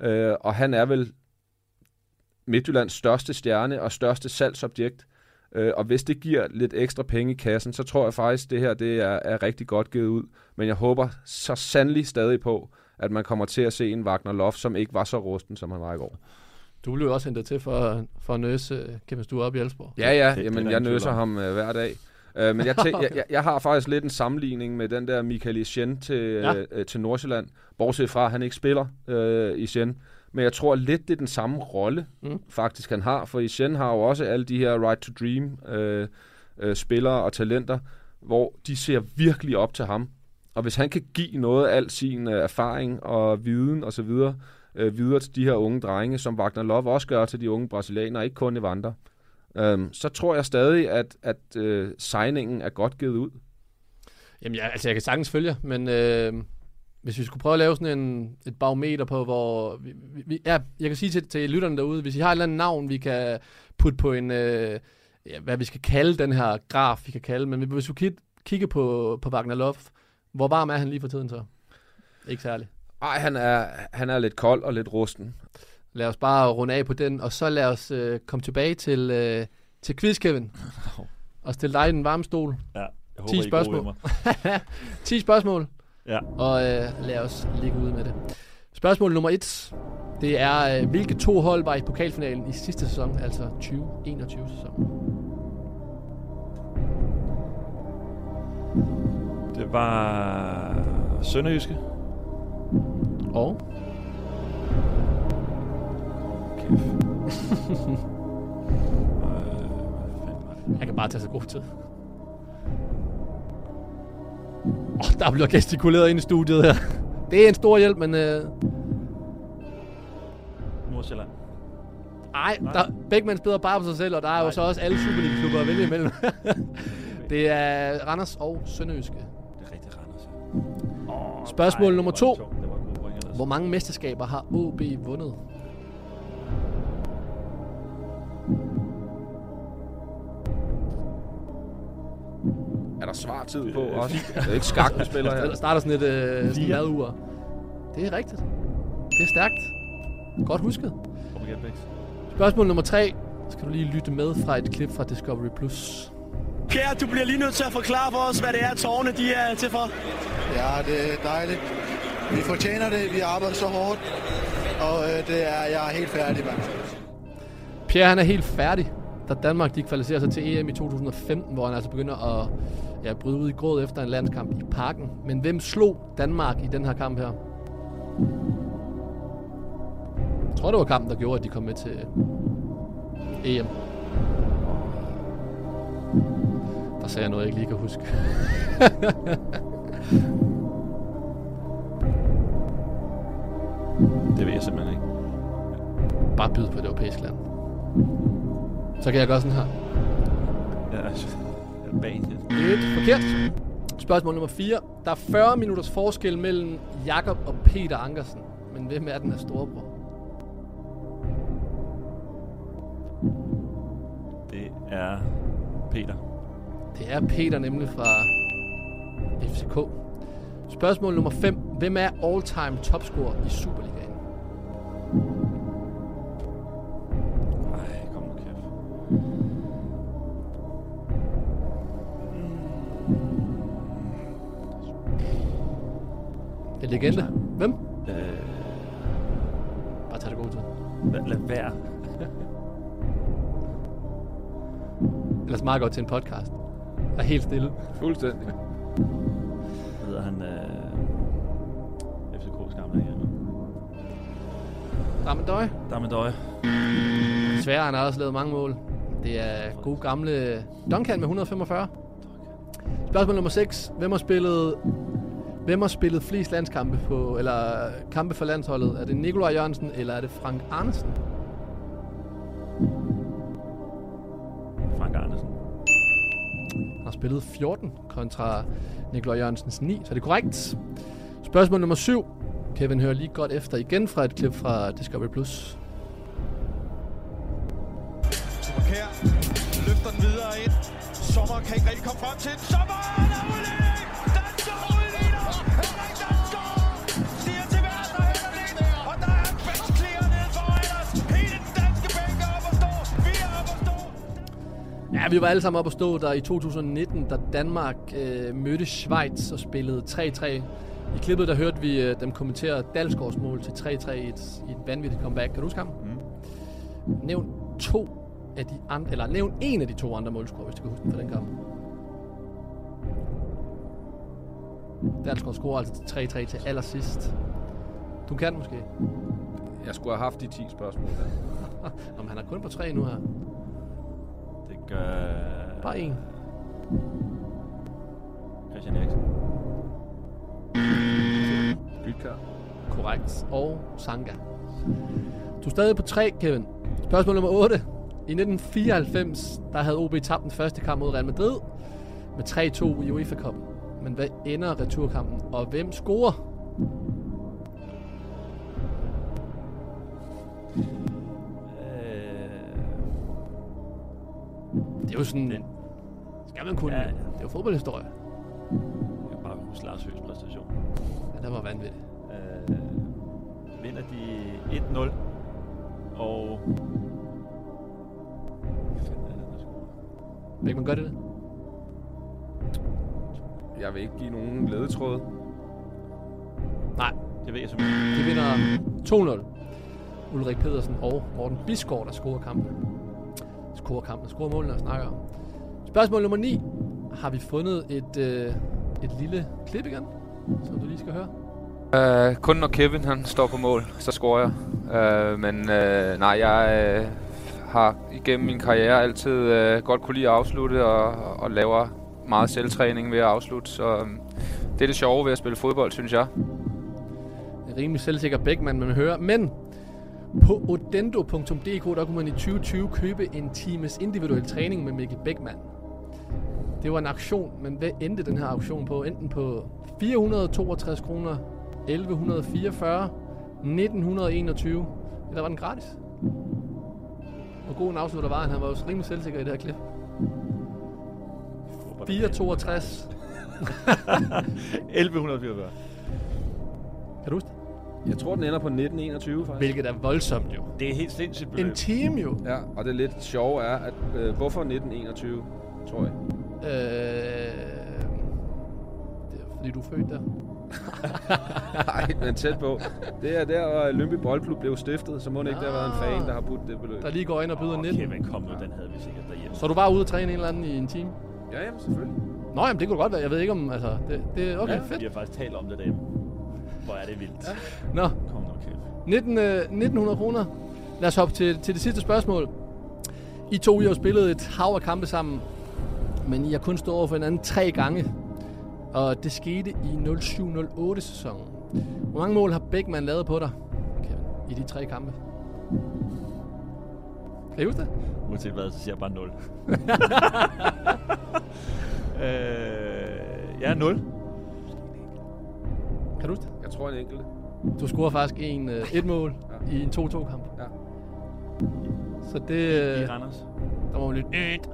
Øh, og han er vel Midtjyllands største stjerne og største salgsobjekt. Øh, og hvis det giver lidt ekstra penge i kassen, så tror jeg faktisk, det her det er, er rigtig godt givet ud. Men jeg håber så sandelig stadig på, at man kommer til at se en Wagner Love, som ikke var så rusten, som han var i går. Du blev også hentet til for, for at nøse øh, Kevin Stue op i Elsborg. Ja, ja, jamen jeg nøser om. ham øh, hver dag. Øh, men jeg, tæ- jeg, jeg, jeg har faktisk lidt en sammenligning med den der Michael Ischen til, Ja. ja. øh, til Nordsjælland. Bortset fra, at han ikke spiller øh, Ischen. Men jeg tror lidt, det er den samme rolle, Mm. faktisk han har. For Ischen har jo også alle de her right to dream øh, øh, spillere og talenter, hvor de ser virkelig op til ham. Og hvis han kan give noget af al sin øh, erfaring og viden osv., videre, øh, videre til de her unge drenge, som Wagner Love også gør til de unge brasilianere, ikke kun Evander, øhm, så tror jeg stadig, at, at øh, signingen er godt givet ud. Jamen, ja, altså jeg kan sagtens følge, men øh, hvis vi skulle prøve at lave sådan en, et barometer på, hvor... Vi, vi, ja, jeg kan sige til, til lytterne derude, hvis I har et eller andet navn, vi kan putte på en... Øh, ja, hvad vi skal kalde den her graf, vi kan kalde, men hvis vi kig, kigger på, på Wagner Love, hvor varm er han lige for tiden så? Ikke særlig. Ej, han er, han er lidt kold og lidt rusten. Lad os bare runde af på den, og så lad os øh, komme tilbage til, øh, til quiz, Kevin. og stille dig i den varme stol. Ja, jeg håber, 10 I spørgsmål. 10 spørgsmål. Ja. Og øh, lad os ligge ud med det. Spørgsmål nummer 1. Det er, øh, hvilke to hold var i pokalfinalen i sidste sæson, altså 2021 sæson? Det var Sønderjyske. Og? Jeg kan bare tage så god tid. Oh, der bliver gestikuleret ind i studiet her. Det er en stor hjælp, men... Øh, Nordsjælland. ej, der, Beckmann spiller bare på sig selv, og der er jo så også alle Superliga-klubber at vælge imellem. det er Randers og Sønderjyske. Det er rigtig Randers. Spørgsmål nej, nummer to. ellers. Hvor mange mesterskaber har OB vundet? Er der svartid på også? Det er ikke skak, vi spiller her. Der starter sådan et øh, sådan madur. Det er rigtigt. Det er stærkt. Godt husket. Spørgsmål nummer tre. Skal du lige lytte med fra et klip fra Discovery+. Plus. Pierre, du bliver lige nødt til at forklare for os, hvad det er, tårne de er til for. Ja, det er dejligt. Vi fortjener det. Vi arbejder så hårdt. Og øh, det er, jeg er helt færdig, mand. Pierre han er helt færdig, da Danmark de kvalificerer sig til EM i 2015, hvor han altså begynder at ja, bryde ud i gråd efter en landskamp i parken. Men hvem slog Danmark i den her kamp her? Jeg tror, det var kampen, der gjorde, at de kom med til EM. Der sagde jeg noget, jeg ikke lige kan huske. Det ved jeg simpelthen ikke. Bare byde på et europæisk land. Så kan jeg gøre sådan her. Ja, altså, er forkert. Spørgsmål nummer 4. Der er 40 minutters forskel mellem Jakob og Peter Ankersen. Men hvem er den af storebror? Det er Peter. Det er Peter nemlig fra FCK. Spørgsmål nummer 5. Hvem er all-time topscorer i Superligaen? Legende. Hvem? Øh, Bare tag det god tid. lad, lad være. Ellers meget godt til en podcast. Er helt stille. Fuldstændig. Hedder han øh, FCK's gamle hjemme. Damendøj. Damendøj. Desværre han har også lavet mange mål. Det er god gamle Duncan med 145. Spørgsmål nummer 6. Hvem har spillet Hvem har spillet flest landskampe på, eller kampe for landsholdet? Er det Nikolaj Jørgensen, eller er det Frank Arnesen? Frank Andersen. Han har spillet 14 kontra Nikolaj Jørgensens 9, så det er korrekt. Spørgsmål nummer 7. Kevin hører lige godt efter igen fra et klip fra Discovery+. Plus. Superkær løfter den videre ind. Sommer kan ikke rigtig komme frem til den. Sommer Ja, vi var alle sammen oppe at stå der i 2019, da Danmark øh, mødte Schweiz og spillede 3-3. I klippet der hørte vi øh, dem kommentere Dalsgaards mål til 3-3 i et, i et vanvittigt comeback. Kan du huske ham? Mm. Nævn to af de andre, eller nævn en af de to andre målscorer, hvis du kan huske den fra den kamp. Dalsgaard scorer altså til 3-3 til allersidst. Du kan måske. Jeg skulle have haft de 10 spørgsmål der. Om han er kun på tre nu her. Gør... Bare en. Christian Eriksen. Bytkær. Korrekt. Og Sanga. Du er stadig på 3, Kevin. Spørgsmål nummer 8. I 1994, der havde OB tabt den første kamp mod Real Madrid med 3-2 i UEFA Cup. Men hvad ender returkampen, og hvem scorer? Det er jo sådan... Den. Skal man kunne... Ja. Det er jo fodboldhistorie. Jeg kan bare huske Lars Høghs præstation. Ja, det var vanvittigt. Øh, vinder de 1-0. Og... Vil man gøre det? Jeg vil ikke give nogen ledetråd. Nej. Det ved jeg simpelthen. De vinder 2-0. Ulrik Pedersen og Morten Bisgaard, der scorer kampen. Scorer kampen, der scorer målene, der snakker om. Spørgsmål nummer 9. Har vi fundet et, øh, et lille klip igen, som du lige skal høre? Uh, kun når Kevin han står på mål, så scorer jeg. Uh, men uh, nej, jeg uh, har igennem min karriere altid uh, godt kunne lide at afslutte og, og laver meget selvtræning ved at afslutte. Så um, det er det sjove ved at spille fodbold, synes jeg. Rimelig selvsikker Bækman, man hører. Men på odendo.dk, der kunne man i 2020 købe en times individuel træning med Mikkel Bækman. Det var en aktion, men hvad endte den her auktion på? Enten på 462 kroner, 1144, 1921, eller var den gratis? Hvor god en afslutter var han? Han var jo rimelig selvsikker i det her klip. 462. 1144. Kan du huske det? Jeg tror, den ender på 1921, faktisk. Hvilket er voldsomt jo. Det er helt sindssygt beløb. En time jo. Ja, og det lidt sjove er, at øh, hvorfor 1921, tror jeg? Øh, det er fordi, du er født der. Nej, men tæt på. Det er der, hvor Lønby Boldklub blev stiftet, så må det ikke der har været en fan, der har budt det beløb. Der lige går ind og byder 19. Okay, men kom nu, den havde vi sikkert derhjemme. Så er du bare ude og træne en eller anden i en time? Ja, jamen, selvfølgelig. Nå, jamen, det kunne godt være. Jeg ved ikke om, altså, det, det er okay, ja, fedt. Vi har faktisk talt om det derhjemme. Hvor er det vildt. Ja. Nå. Kom nu, Kevin. 19, øh, 1900 kroner. Lad os hoppe til, til det sidste spørgsmål. I to I har spillet et hav af kampe sammen, men I har kun stået over for hinanden tre gange. Og det skete i 07-08 sæsonen. Hvor mange mål har Bækman lavet på dig, Kevin, i de tre kampe? Kan I huske det? Uanset hvad, så siger jeg bare 0. øh, ja, 0. Kan du huske det? Jeg tror en enkelt. Du scorer faktisk en, øh, et mål ja. i en 2-2-kamp. Ja. Så det... Øh, I Randers. Der var lidt... Et.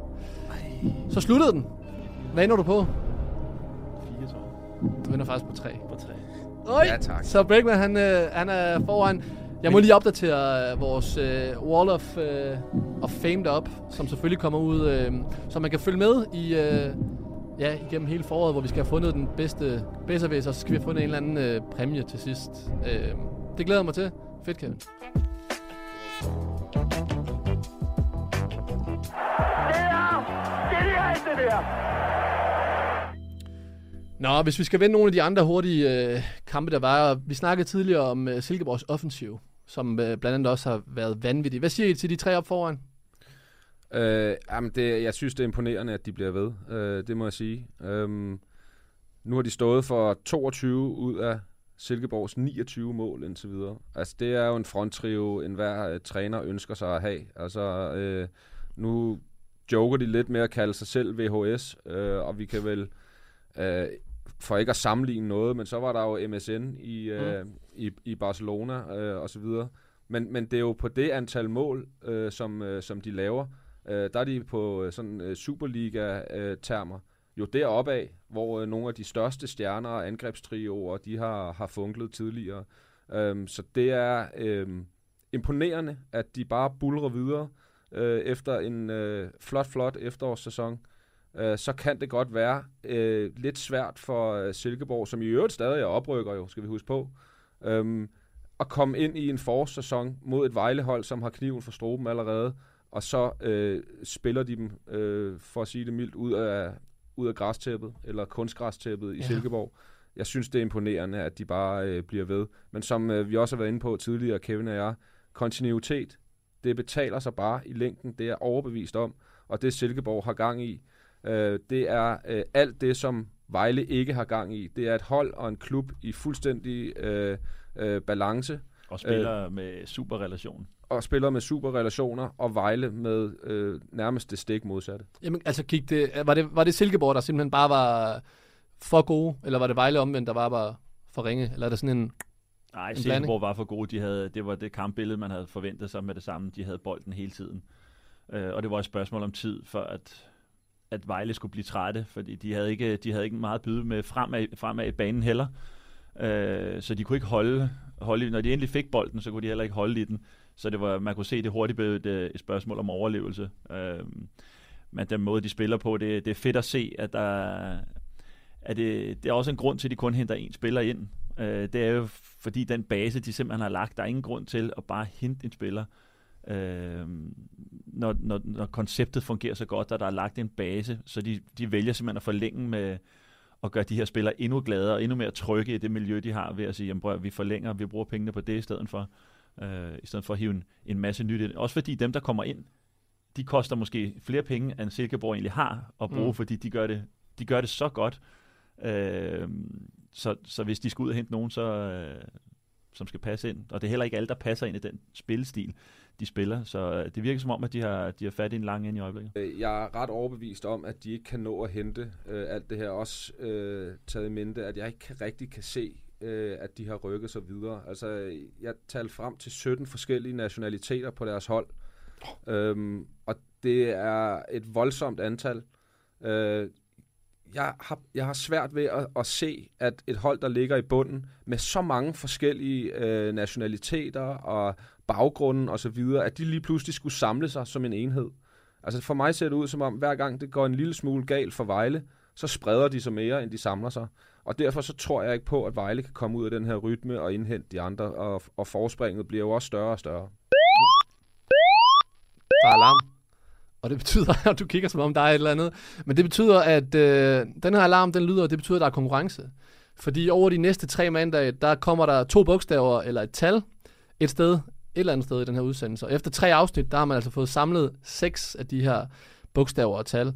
Så sluttede den. Hvad ender du på? 4, tror Du vinder faktisk på 3. På 3. Oj, Ja, tak. Så Bækman, han, øh, han er foran. Jeg må lige opdatere øh, vores øh, Wall of, øh, of Fame derop, som selvfølgelig kommer ud, øh, så man kan følge med i, øh, ja, igennem hele foråret, hvor vi skal have fundet den bedste bedservæs, og så skal vi have fundet en eller anden øh, præmie til sidst. Øh, det glæder jeg mig til. Fedt, Kevin. Det der! Nå, hvis vi skal vende nogle af de andre hurtige øh, kampe, der var. Vi snakkede tidligere om øh, Silkeborgs offensiv, som øh, blandt andet også har været vanvittig. Hvad siger I til de tre op foran? Øh, jamen det, jeg synes, det er imponerende, at de bliver ved. Øh, det må jeg sige. Øhm, nu har de stået for 22 ud af Silkeborgs 29 mål indtil videre. Altså, det er jo en fronttrio, enhver øh, træner ønsker sig at have. Altså, øh, nu joker de lidt med at kalde sig selv VHS, øh, og vi kan vel, øh, for ikke at sammenligne noget, men så var der jo MSN i, øh, mm. i, i Barcelona øh, og så videre. Men, men det er jo på det antal mål, øh, som, øh, som de laver, øh, der er de på øh, sådan øh, Superliga-termer jo deroppe af, hvor øh, nogle af de største stjerner og angrebstrioer, de har, har funklet tidligere. Øhm, så det er øhm, imponerende, at de bare bulrer videre øh, efter en øh, flot, flot efterårssæson. Øh, så kan det godt være øh, lidt svært for øh, Silkeborg, som i øvrigt stadig er oprykker jo, skal vi huske på, øhm, at komme ind i en forårssæson mod et Vejlehold, som har kniven for stroben allerede, og så øh, spiller de dem, øh, for at sige det mildt, ud af, ud af græstæppet, eller kunstgræstæppet i Ja. Silkeborg. Jeg synes, det er imponerende, at de bare øh, bliver ved. Men som øh, vi også har været inde på tidligere, Kevin og jeg, kontinuitet, det betaler sig bare i længden. Det er overbevist om. Og det Silkeborg har gang i, øh, det er øh, alt det, som Vejle ikke har gang i. Det er et hold og en klub i fuldstændig øh, øh, balance. Og spiller øh, med super relation. Og spiller med super relationer, og Vejle med øh, nærmest det stik modsatte. Jamen, altså gik det, var det, var det Silkeborg, der simpelthen bare var for gode, eller var det Vejle omvendt, der var bare for ringe? Eller er det sådan en, Nej, en Silkeborg var for gode. De havde, det var det kampbillede, man havde forventet sig med det samme. De havde bolden hele tiden. Øh, og det var et spørgsmål om tid, for at, at Vejle skulle blive trætte, fordi de havde ikke, de havde ikke meget at byde med fremad, fremad i banen heller. Øh, så de kunne ikke holde, holde, når de endelig fik bolden, så kunne de heller ikke holde i den. Så det var, man kunne se, det hurtigt blev et, øh, et spørgsmål om overlevelse. Øh, men den måde, de spiller på, det, det er fedt at se, at der at det, det er også en grund til, at de kun henter én spiller ind. Øh, det er jo fordi den base, de simpelthen har lagt, der er ingen grund til at bare hente en spiller. Øh, når, når, når konceptet fungerer så godt, at der er lagt en base, så de, de vælger simpelthen at forlænge med at gøre de her spillere endnu gladere og endnu mere trygge i det miljø, de har ved at sige, jamen, vi forlænger, vi bruger pengene på det i stedet for, øh, i stedet for at hive en, en masse nyt ind. Også fordi dem, der kommer ind, de koster måske flere penge, end Silkeborg egentlig har at bruge, mm. fordi de gør det, de gør det så godt. Øh, så, så hvis de skal ud og hente nogen, så, øh, som skal passe ind, og det er heller ikke alle, der passer ind i den spillestil, de spiller, så øh, det virker som om, at de har, de har fat i en lang ind i øjeblikket. Øh, jeg er ret overbevist om, at de ikke kan nå at hente øh, alt det her, også øh, taget i mente, at jeg ikke kan, rigtig kan se, øh, at de har rykket sig videre. Altså, jeg talte frem til 17 forskellige nationaliteter på deres hold, øhm, og det er et voldsomt antal. Øh, jeg har, jeg har svært ved at, at se, at et hold, der ligger i bunden med så mange forskellige øh, nationaliteter og baggrunden og så videre, at de lige pludselig skulle samle sig som en enhed. Altså for mig ser det ud som om, hver gang det går en lille smule galt for Vejle, så spreder de sig mere, end de samler sig. Og derfor så tror jeg ikke på, at Vejle kan komme ud af den her rytme og indhente de andre, og, og forspringet bliver jo også større og større. Der er alarm. Og det betyder, at du kigger som om der er et eller andet, men det betyder, at øh, den her alarm, den lyder, og det betyder, at der er konkurrence. Fordi over de næste tre mandage, der kommer der to bogstaver eller et tal et sted, et eller andet sted i den her udsendelse. Og efter tre afsnit, der har man altså fået samlet seks af de her bogstaver og tal.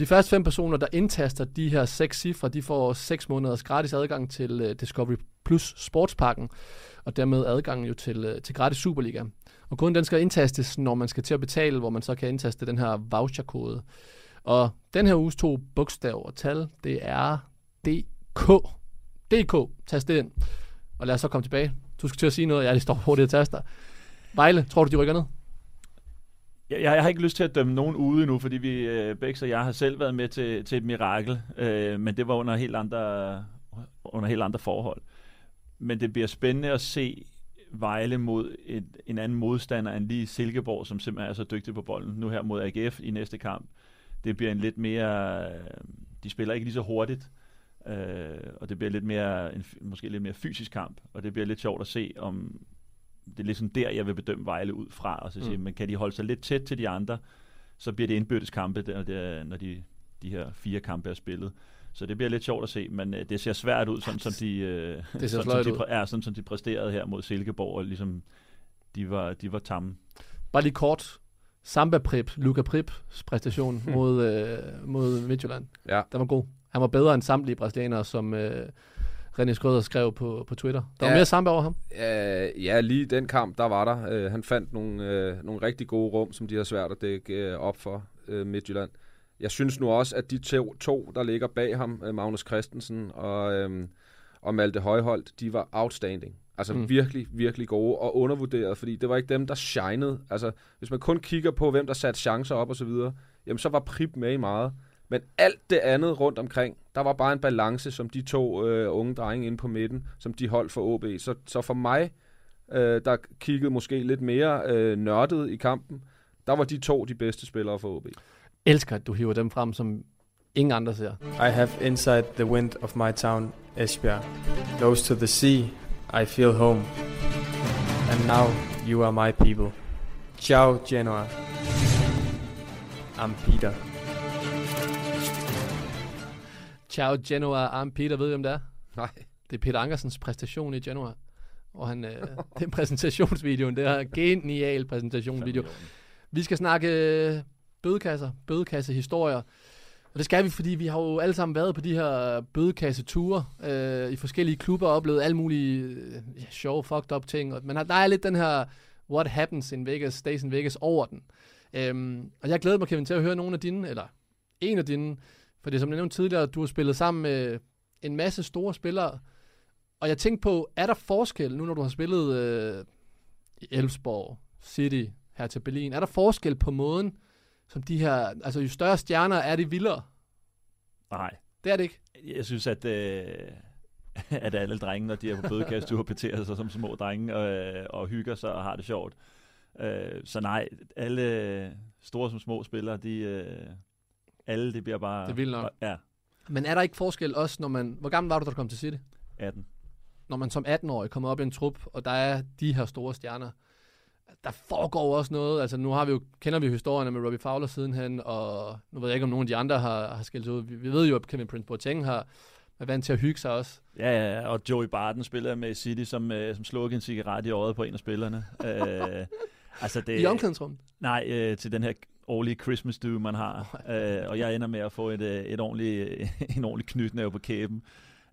De første fem personer, der indtaster de her seks cifre, de får seks måneders gratis adgang til øh, Discovery Plus Sportsparken, og dermed adgang jo til, øh, til gratis Superliga. Og koden den skal indtastes, når man skal til at betale, hvor man så kan indtaste den her voucherkode. Og den her uges to bogstaver og tal, det er DK. DK, tast det ind. Og lad os så komme tilbage. Du skal til at sige noget, jeg lige står hurtigt at taster. Vejle, tror du, de rykker ned? Jeg, jeg har ikke lyst til at dømme nogen ude nu, fordi vi, øh, Bex og jeg har selv været med til, til et mirakel, øh, men det var under helt andre, under helt andre forhold. Men det bliver spændende at se Vejle mod et, en anden modstander end lige Silkeborg, som simpelthen er så dygtig på bolden. Nu her mod AGF i næste kamp. Det bliver en lidt mere... Øh, de spiller ikke lige så hurtigt, øh, og det bliver lidt mere, en, måske lidt mere fysisk kamp, og det bliver lidt sjovt at se, om det er ligesom der, jeg vil bedømme Vejle ud fra, og så sige, mm. men kan de holde sig lidt tæt til de andre, så bliver det indbyrdes kampe, når, det, når de, de her fire kampe er spillet. Så det bliver lidt sjovt at se, men øh, det ser svært ud, sådan som de, øh, det ser sådan, som de, er, sådan, som de præsterede her mod Silkeborg, og ligesom de var, de var tamme. Bare lige kort. Samba Prip, Luca Prips præstation mod, øh, mod Midtjylland. Ja. Den var god. Han var bedre end samtlige brasilianere, som øh, René Skrøder skrev på, på Twitter. Der ja, var mere samba over ham. Øh, ja, lige den kamp, der var der. Øh, han fandt nogle, øh, nogle rigtig gode rum, som de har svært at dække øh, op for øh, Midtjylland. Jeg synes nu også, at de to, to der ligger bag ham, øh, Magnus Christensen og, øhm, og Malte Højholdt, de var outstanding. Altså mm. virkelig, virkelig gode og undervurderet, fordi det var ikke dem, der shinede. Altså, hvis man kun kigger på, hvem der satte chancer op og så videre, jamen så var Prip med i meget. Men alt det andet rundt omkring, der var bare en balance, som de to øh, unge drenge inde på midten, som de holdt for OB. Så, så for mig, øh, der kiggede måske lidt mere øh, nørdet i kampen, der var de to de bedste spillere for OB elsker, at du hiver dem frem, som ingen andre ser. I have inside the wind of my town, Esbjerg. Close to the sea, I feel home. And now you are my people. Ciao, Genoa. I'm Peter. Ciao, Genoa. I'm Peter. Ved du, hvem det er? Nej. Det er Peter Ankersens præstation i Genoa. Og han, øh, er præsentationsvideoen. Det er en genial præsentationsvideo. Vi skal snakke bødekasser, bødekassehistorier. Og det skal vi, fordi vi har jo alle sammen været på de her bødekasseture øh, i forskellige klubber og oplevet alle mulige øh, ja, sjove, fucked up ting. Men der er lidt den her what happens in Vegas, stays in Vegas over den. Øhm, og jeg glæder mig, Kevin, til at høre nogle af dine, eller en af dine, for det som jeg nævnte tidligere, du har spillet sammen med en masse store spillere. Og jeg tænkte på, er der forskel, nu når du har spillet øh, i Elfsborg, City, her til Berlin, er der forskel på måden, som de her, altså jo større stjerner er det vildere. Nej. Det er det ikke. Jeg synes, at, øh, at alle drenge, når de er på bødekast, du beter sig som små drenge og, øh, og hygger sig og har det sjovt. Øh, så nej, alle store som små spillere, de, øh, alle det bliver bare... Det er vildt nok. Ja, Men er der ikke forskel også, når man... Hvor gammel var du, da du kom til City? 18. Når man som 18-årig kommer op i en trup, og der er de her store stjerner, der foregår også noget. Altså nu har vi jo, kender vi jo historierne med Robbie Fowler sidenhen, og nu ved jeg ikke, om nogen af de andre har, har skilt sig ud. Vi, vi ved jo, at Kevin Prince Boateng har er vant til at hygge sig også. Ja, ja, og Joey Barton spiller med City, som, øh, som slukkede en cigaret i øjet på en af spillerne. øh, altså det, I omklædningsrummet? Nej, øh, til den her årlige Christmas do, man har. øh, og jeg ender med at få et, øh, et ordentligt, en ordentlig knytnæve på kæben.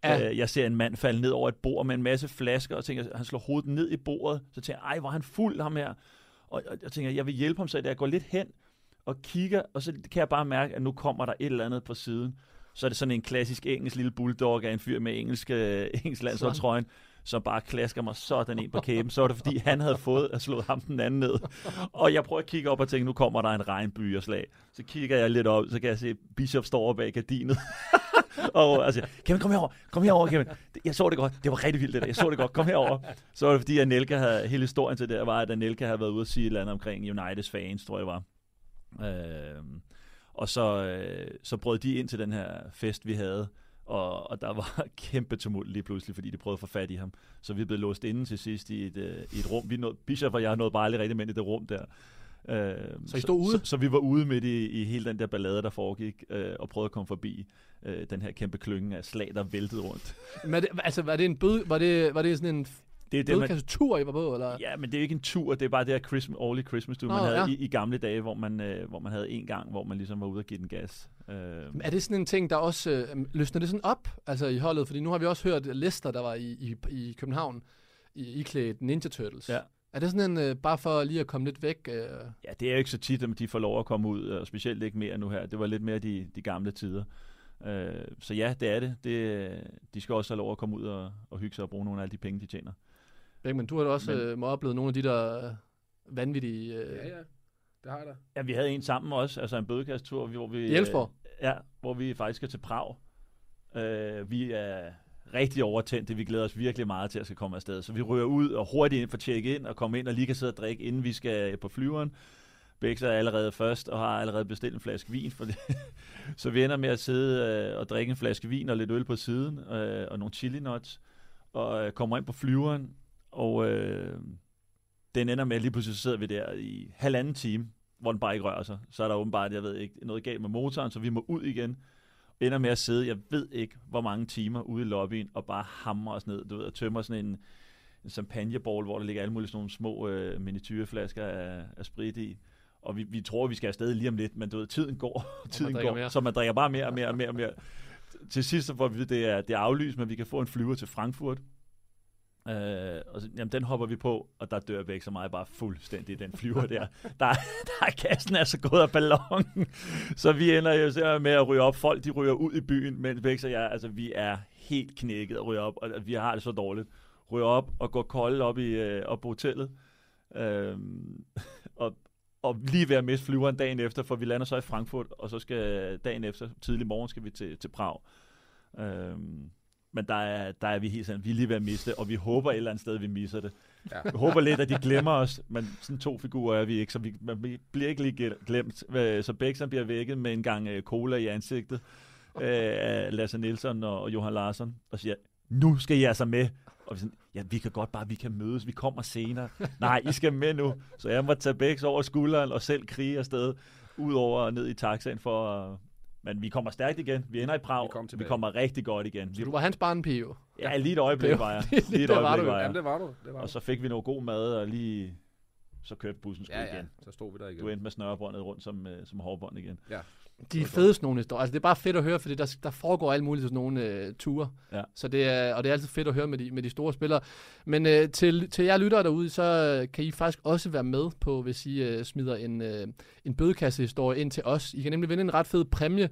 Ja. Øh, jeg ser en mand falde ned over et bord med en masse flasker, og tænker, han slår hovedet ned i bordet. Så tænker jeg, ej, hvor er han fuld, ham her. Og, og jeg tænker, jeg vil hjælpe ham, så jeg går lidt hen og kigger, og så kan jeg bare mærke, at nu kommer der et eller andet på siden. Så er det sådan en klassisk engelsk lille bulldog af en fyr med engelsk, øh, engelsk landsholdstrøjen, som bare klasker mig sådan ind på kæben. Så var det, fordi han havde fået at slå ham den anden ned. Og jeg prøver at kigge op og tænke, nu kommer der en regnby og slag. Så kigger jeg lidt op, så kan jeg se, Bishop står over bag gardinet. og altså, Kevin, kom herover, kom herover, Kevin. Jeg så det godt. Det var rigtig vildt, det der. Jeg så det godt. Kom herover. Så var det, fordi at Nelka havde, hele historien til det var, at Nelka havde været ude og sige et eller andet omkring Uniteds fans, tror jeg var. Øh, og så, øh, så brød de ind til den her fest, vi havde, og, og der var kæmpe tumult lige pludselig, fordi de prøvede at få fat i ham. Så vi blev låst inde til sidst i et, øh, i et rum. Vi nåede, Bishop og jeg nåede bare aldrig rigtig med i det rum der. Øh, Så I stod ude? Så, så vi var ude midt i, i hele den der ballade, der foregik, øh, og prøvede at komme forbi øh, den her kæmpe klynge af slag, der væltede rundt. Men det, altså, var det en bød, var det, var det sådan en Det er det, man- bødekassetur, I var på, eller? Ja, men det er ikke en tur, det er bare det her Christmas, årlige Christmas Nå, man havde ja. i, i gamle dage, hvor man, øh, hvor man havde en gang, hvor man ligesom var ude og give den gas. Øh, Er det sådan en ting, der også øh, løsner det sådan op, altså i holdet? Fordi nu har vi også hørt Lester, der var i, i, i København, i, iklædt Ninja Turtles. Ja. Er det sådan en, øh, bare for lige at komme lidt væk? Øh, Ja, det er jo ikke så tit, at de får lov at komme ud, og specielt ikke mere nu her. Det var lidt mere de, de gamle tider. Øh, så ja, det er det. det. De skal også have lov at komme ud og, og hygge sig og bruge nogle af alle de penge, de tjener. Men du har da også Men- øh, må oplevet nogle af de der øh, vanvittige... Øh, Ja, ja. Det har jeg da. Ja, vi havde en sammen også, altså en bødekastur, hvor vi... I? Øh, ja, hvor vi faktisk skal til Prag. Øh, vi er rigtig overtændte. Vi glæder os virkelig meget til at skal komme afsted. Så vi ryger ud og hurtigt ind for at tjekke ind og komme ind og lige kan sidde og drikke, inden vi skal på flyveren. Begge er allerede først og har allerede bestilt en flaske vin. For det. så vi ender med at sidde øh, og drikke en flaske vin og lidt øl på siden øh, og nogle chili nuts. Og øh, kommer ind på flyveren, og øh, den ender med, at lige pludselig sidder vi der i halvanden time, hvor den bare ikke rører sig. Så er der åbenbart, jeg ved ikke, noget galt med motoren, så vi må ud igen. Ender med at sidde, jeg ved ikke, hvor mange timer ude i lobbyen, og bare hamre os ned, du ved, og tømmer sådan en, en champagneball, hvor der ligger alle mulige sådan nogle små øh, miniatyrflasker af, af sprit i. Og vi, vi tror, vi skal afsted lige om lidt, men du ved, tiden går, tiden drikker går, mere. så man drikker bare mere og mere og mere og mere. Til sidst så får vi at det er, det er aflyst, men vi kan få en flyver til Frankfurt. Øh, og så, jamen, den hopper vi på, og der dør Bex så mig bare fuldstændig den flyver der. der, der er kassen er så gået af ballonen. så vi ender jo med at ryge op. Folk de ryger ud i byen, men Bex og jeg, altså vi er helt knækket og ryger op, og vi har det så dårligt. Ryger op og går kolde op, i, øh, op på hotellet. Øh, og, og lige ved at miste flyveren dagen efter, for vi lander så i Frankfurt, og så skal dagen efter, tidlig morgen, skal vi til, til Prag. Øh, men der er, der er vi helt sådan, vi er lige ved at miste, og vi håber et eller andet sted, vi misser det. Ja. Vi håber lidt, at de glemmer os, men sådan to figurer er vi ikke, så vi, man vi bliver ikke lige glemt. Øh, Så Bæksen bliver vækket med en gang øh, cola i ansigtet øh, af Lasse Nielsen og, Johan Larsson, og siger, nu skal I altså med. Og vi sådan, ja, vi kan godt bare, vi kan mødes, vi kommer senere. Nej, I skal med nu. Så jeg må tage Bæks over skulderen og selv krige afsted, ud over ned i taxaen for at... Men vi kommer stærkt igen. Vi ender i Prag. Vi, kom vi kommer rigtig godt igen. så du var hans barnpige jo. Ja, lige et øjeblik Det var jeg. lige et der var øjeblik du. var jeg. Jamen, det var du. Det var Og så fik vi noget god mad, og lige... Så kørte bussen sgu Ja, ja. igen. Så stod vi der igen. Du endte med snørebåndet rundt som, øh, som hårbånd igen. Ja. De er fedest nogle historier. Altså, det er bare fedt at høre, fordi der, der foregår alt muligt sådan nogle øh, ture. Ja. Så det er, og det er altid fedt at høre med de, med de store spillere. Men øh, til, til jer lyttere derude, så øh, kan I faktisk også være med på, hvis I øh, smider en, øh, en bødekassehistorie ind til os. I kan nemlig vinde en ret fed præmie.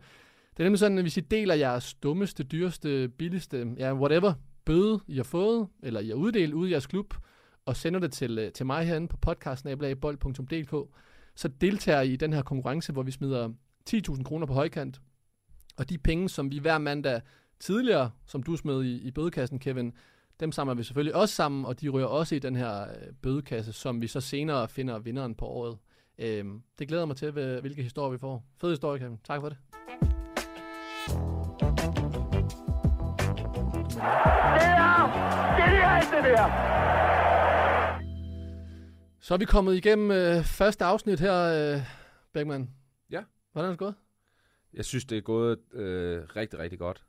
Det er nemlig sådan, at hvis I deler jeres dummeste, dyreste, billigste, ja, whatever, bøde, I har fået, eller I har uddelt ude i jeres klub, og sender det til, øh, til mig herinde på podcastnabelagbold.dk, så deltager I i den her konkurrence, hvor vi smider 10.000 kroner på højkant. Og de penge, som vi hver mandag tidligere, som du smed i, i bødekassen, Kevin, Dem samler vi selvfølgelig også sammen, og de ryger også i den her øh, bødekasse, som vi så senere finder vinderen på året. Øhm, det glæder mig til, hvilke historier vi får. Fed historie, Kevin. Tak for det. Det er genialt, det der! Så er vi kommet igennem øh, første afsnit her, øh, Bergman. Ja. Hvordan er det gået? Jeg synes, det er gået øh, rigtig, rigtig godt.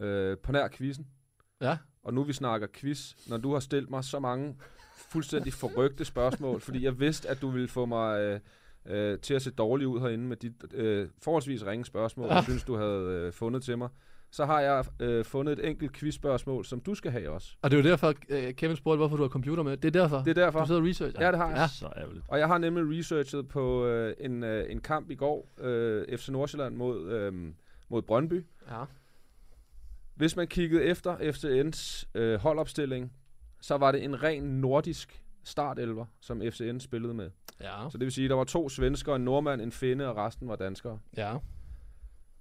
Øh, på nær quizzen. Ja. Og nu vi snakker quiz, når du har stillet mig så mange fuldstændig forrygte spørgsmål, fordi jeg vidste, at du ville få mig øh, øh, til at se dårligt ud herinde med dit øh, forholdsvis ringe spørgsmål, jeg Ah. synes, du havde øh, fundet til mig. Så har jeg øh, fundet et enkelt quizspørgsmål, som du skal have også. Og det er jo derfor, øh, Kevin spurgte, hvorfor du har computer med. Det er derfor. Det er derfor. Du sidder og researcher. Ja, det har jeg. Ja. Så ærgerligt. Og jeg har nemlig researchet på øh, en, øh, en kamp i går, øh, FC Nordsjælland mod, øh, mod Brøndby. Ja. Hvis man kiggede efter FCN's øh, holdopstilling, så var det en ren nordisk startelver, som FCN spillede med. Ja. Så det vil sige, at der var to svenskere, en nordmand, en finde, og resten var danskere. Ja.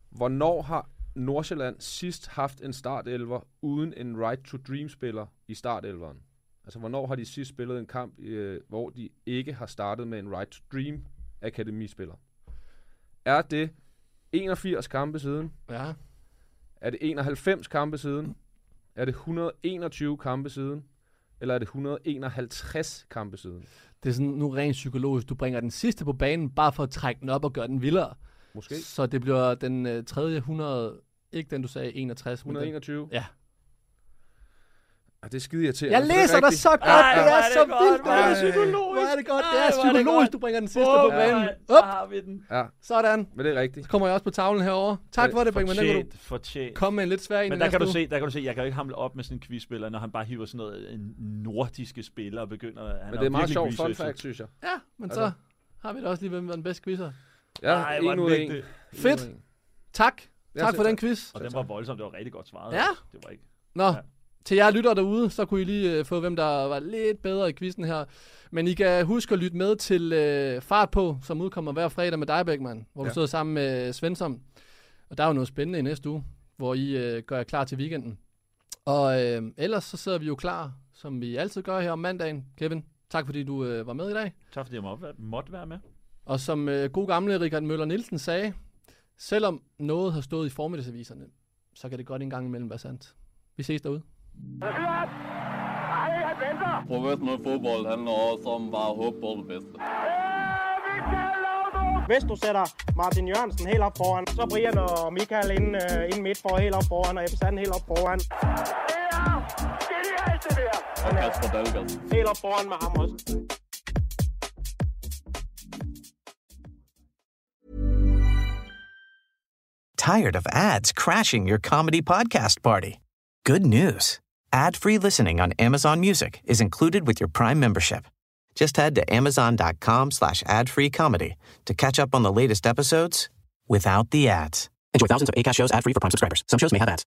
Hvornår har Nordsjælland sidst haft en startelver uden en right to dream spiller i startelveren? Altså, hvornår har de sidst spillet en kamp, øh, hvor de ikke har startet med en right to dream akademispiller? Er det 81 kampe siden? Ja. Er det 91 kampe siden? Er det 121 kampe siden? Eller er det 151 kampe siden? Det er sådan nu rent psykologisk. Du bringer den sidste på banen, bare for at trække den op og gøre den vildere. Måske. Så det bliver den øh, tredje 100, ikke den du sagde 61. men den- 121? Ja. Og det er skide irriterende. Jeg er læser dig så godt, Ja, det er så godt, vildt, hvor det er det psykologisk. Hvor er det godt, det er Ej, psykologisk, du bringer den sidste på banen. Der har vi den. Ja, Sådan. men det er rigtigt. Så kommer jeg også på tavlen herover. Tak for det, Brinkmann. Den kan Fortjent, du fortjent. komme med en lidt svær en Men der kan, du se, der kan du se, jeg kan jo ikke hamle op med sådan en quizspiller, når han bare hiver sådan noget en nordiske spiller og begynder... Han Men det er meget sjovt fun fact, synes jeg. Ja, men Altså. så har vi da også lige, hvem var den bedste quizzer. Ja, Ej, er en ud af en. Fedt. Tak. Ja, Tak for den quiz. Og den var voldsom, det var rigtig godt svaret. Ja. Det var ikke... Nå, Ja. til jer lytter derude, så kunne I lige øh, få, hvem der var lidt bedre i quizzen her. Men I kan huske at lytte med til øh, Fart på, som udkommer hver fredag med dig, Beckmann, hvor ja. Du sidder sammen med Svensson. Og der er jo noget spændende i næste uge, hvor I øh, gør jer klar til weekenden. Og øh, ellers så sidder vi jo klar, som vi altid gør her om mandagen. Kevin, tak fordi du øh, var med i dag. Tak fordi jeg må, måtte være med. Og som øh, god gamle Richard Møller Nielsen sagde, selvom noget har stået i formiddagsaviserne, så kan det godt en gang imellem være sandt. Vi ses derude. Professionel fodbold handler også om bare at håbe på det bedste. Hvis du sætter Martin Jørgensen helt op foran, så Brian og Michael ind, uh, ind midt for helt op foran, og Ebbe Sand helt op foran. Og Kasper Dahlgaard. Helt op foran med ham også. Tired of ads crashing your comedy podcast party? Good news. Ad-free listening on Amazon Music is included with your Prime membership. Just head to amazon.com slash ad-free comedy to catch up on the latest episodes without the ads. Enjoy thousands of ACAST shows ad-free for Prime subscribers. Some shows may have ads.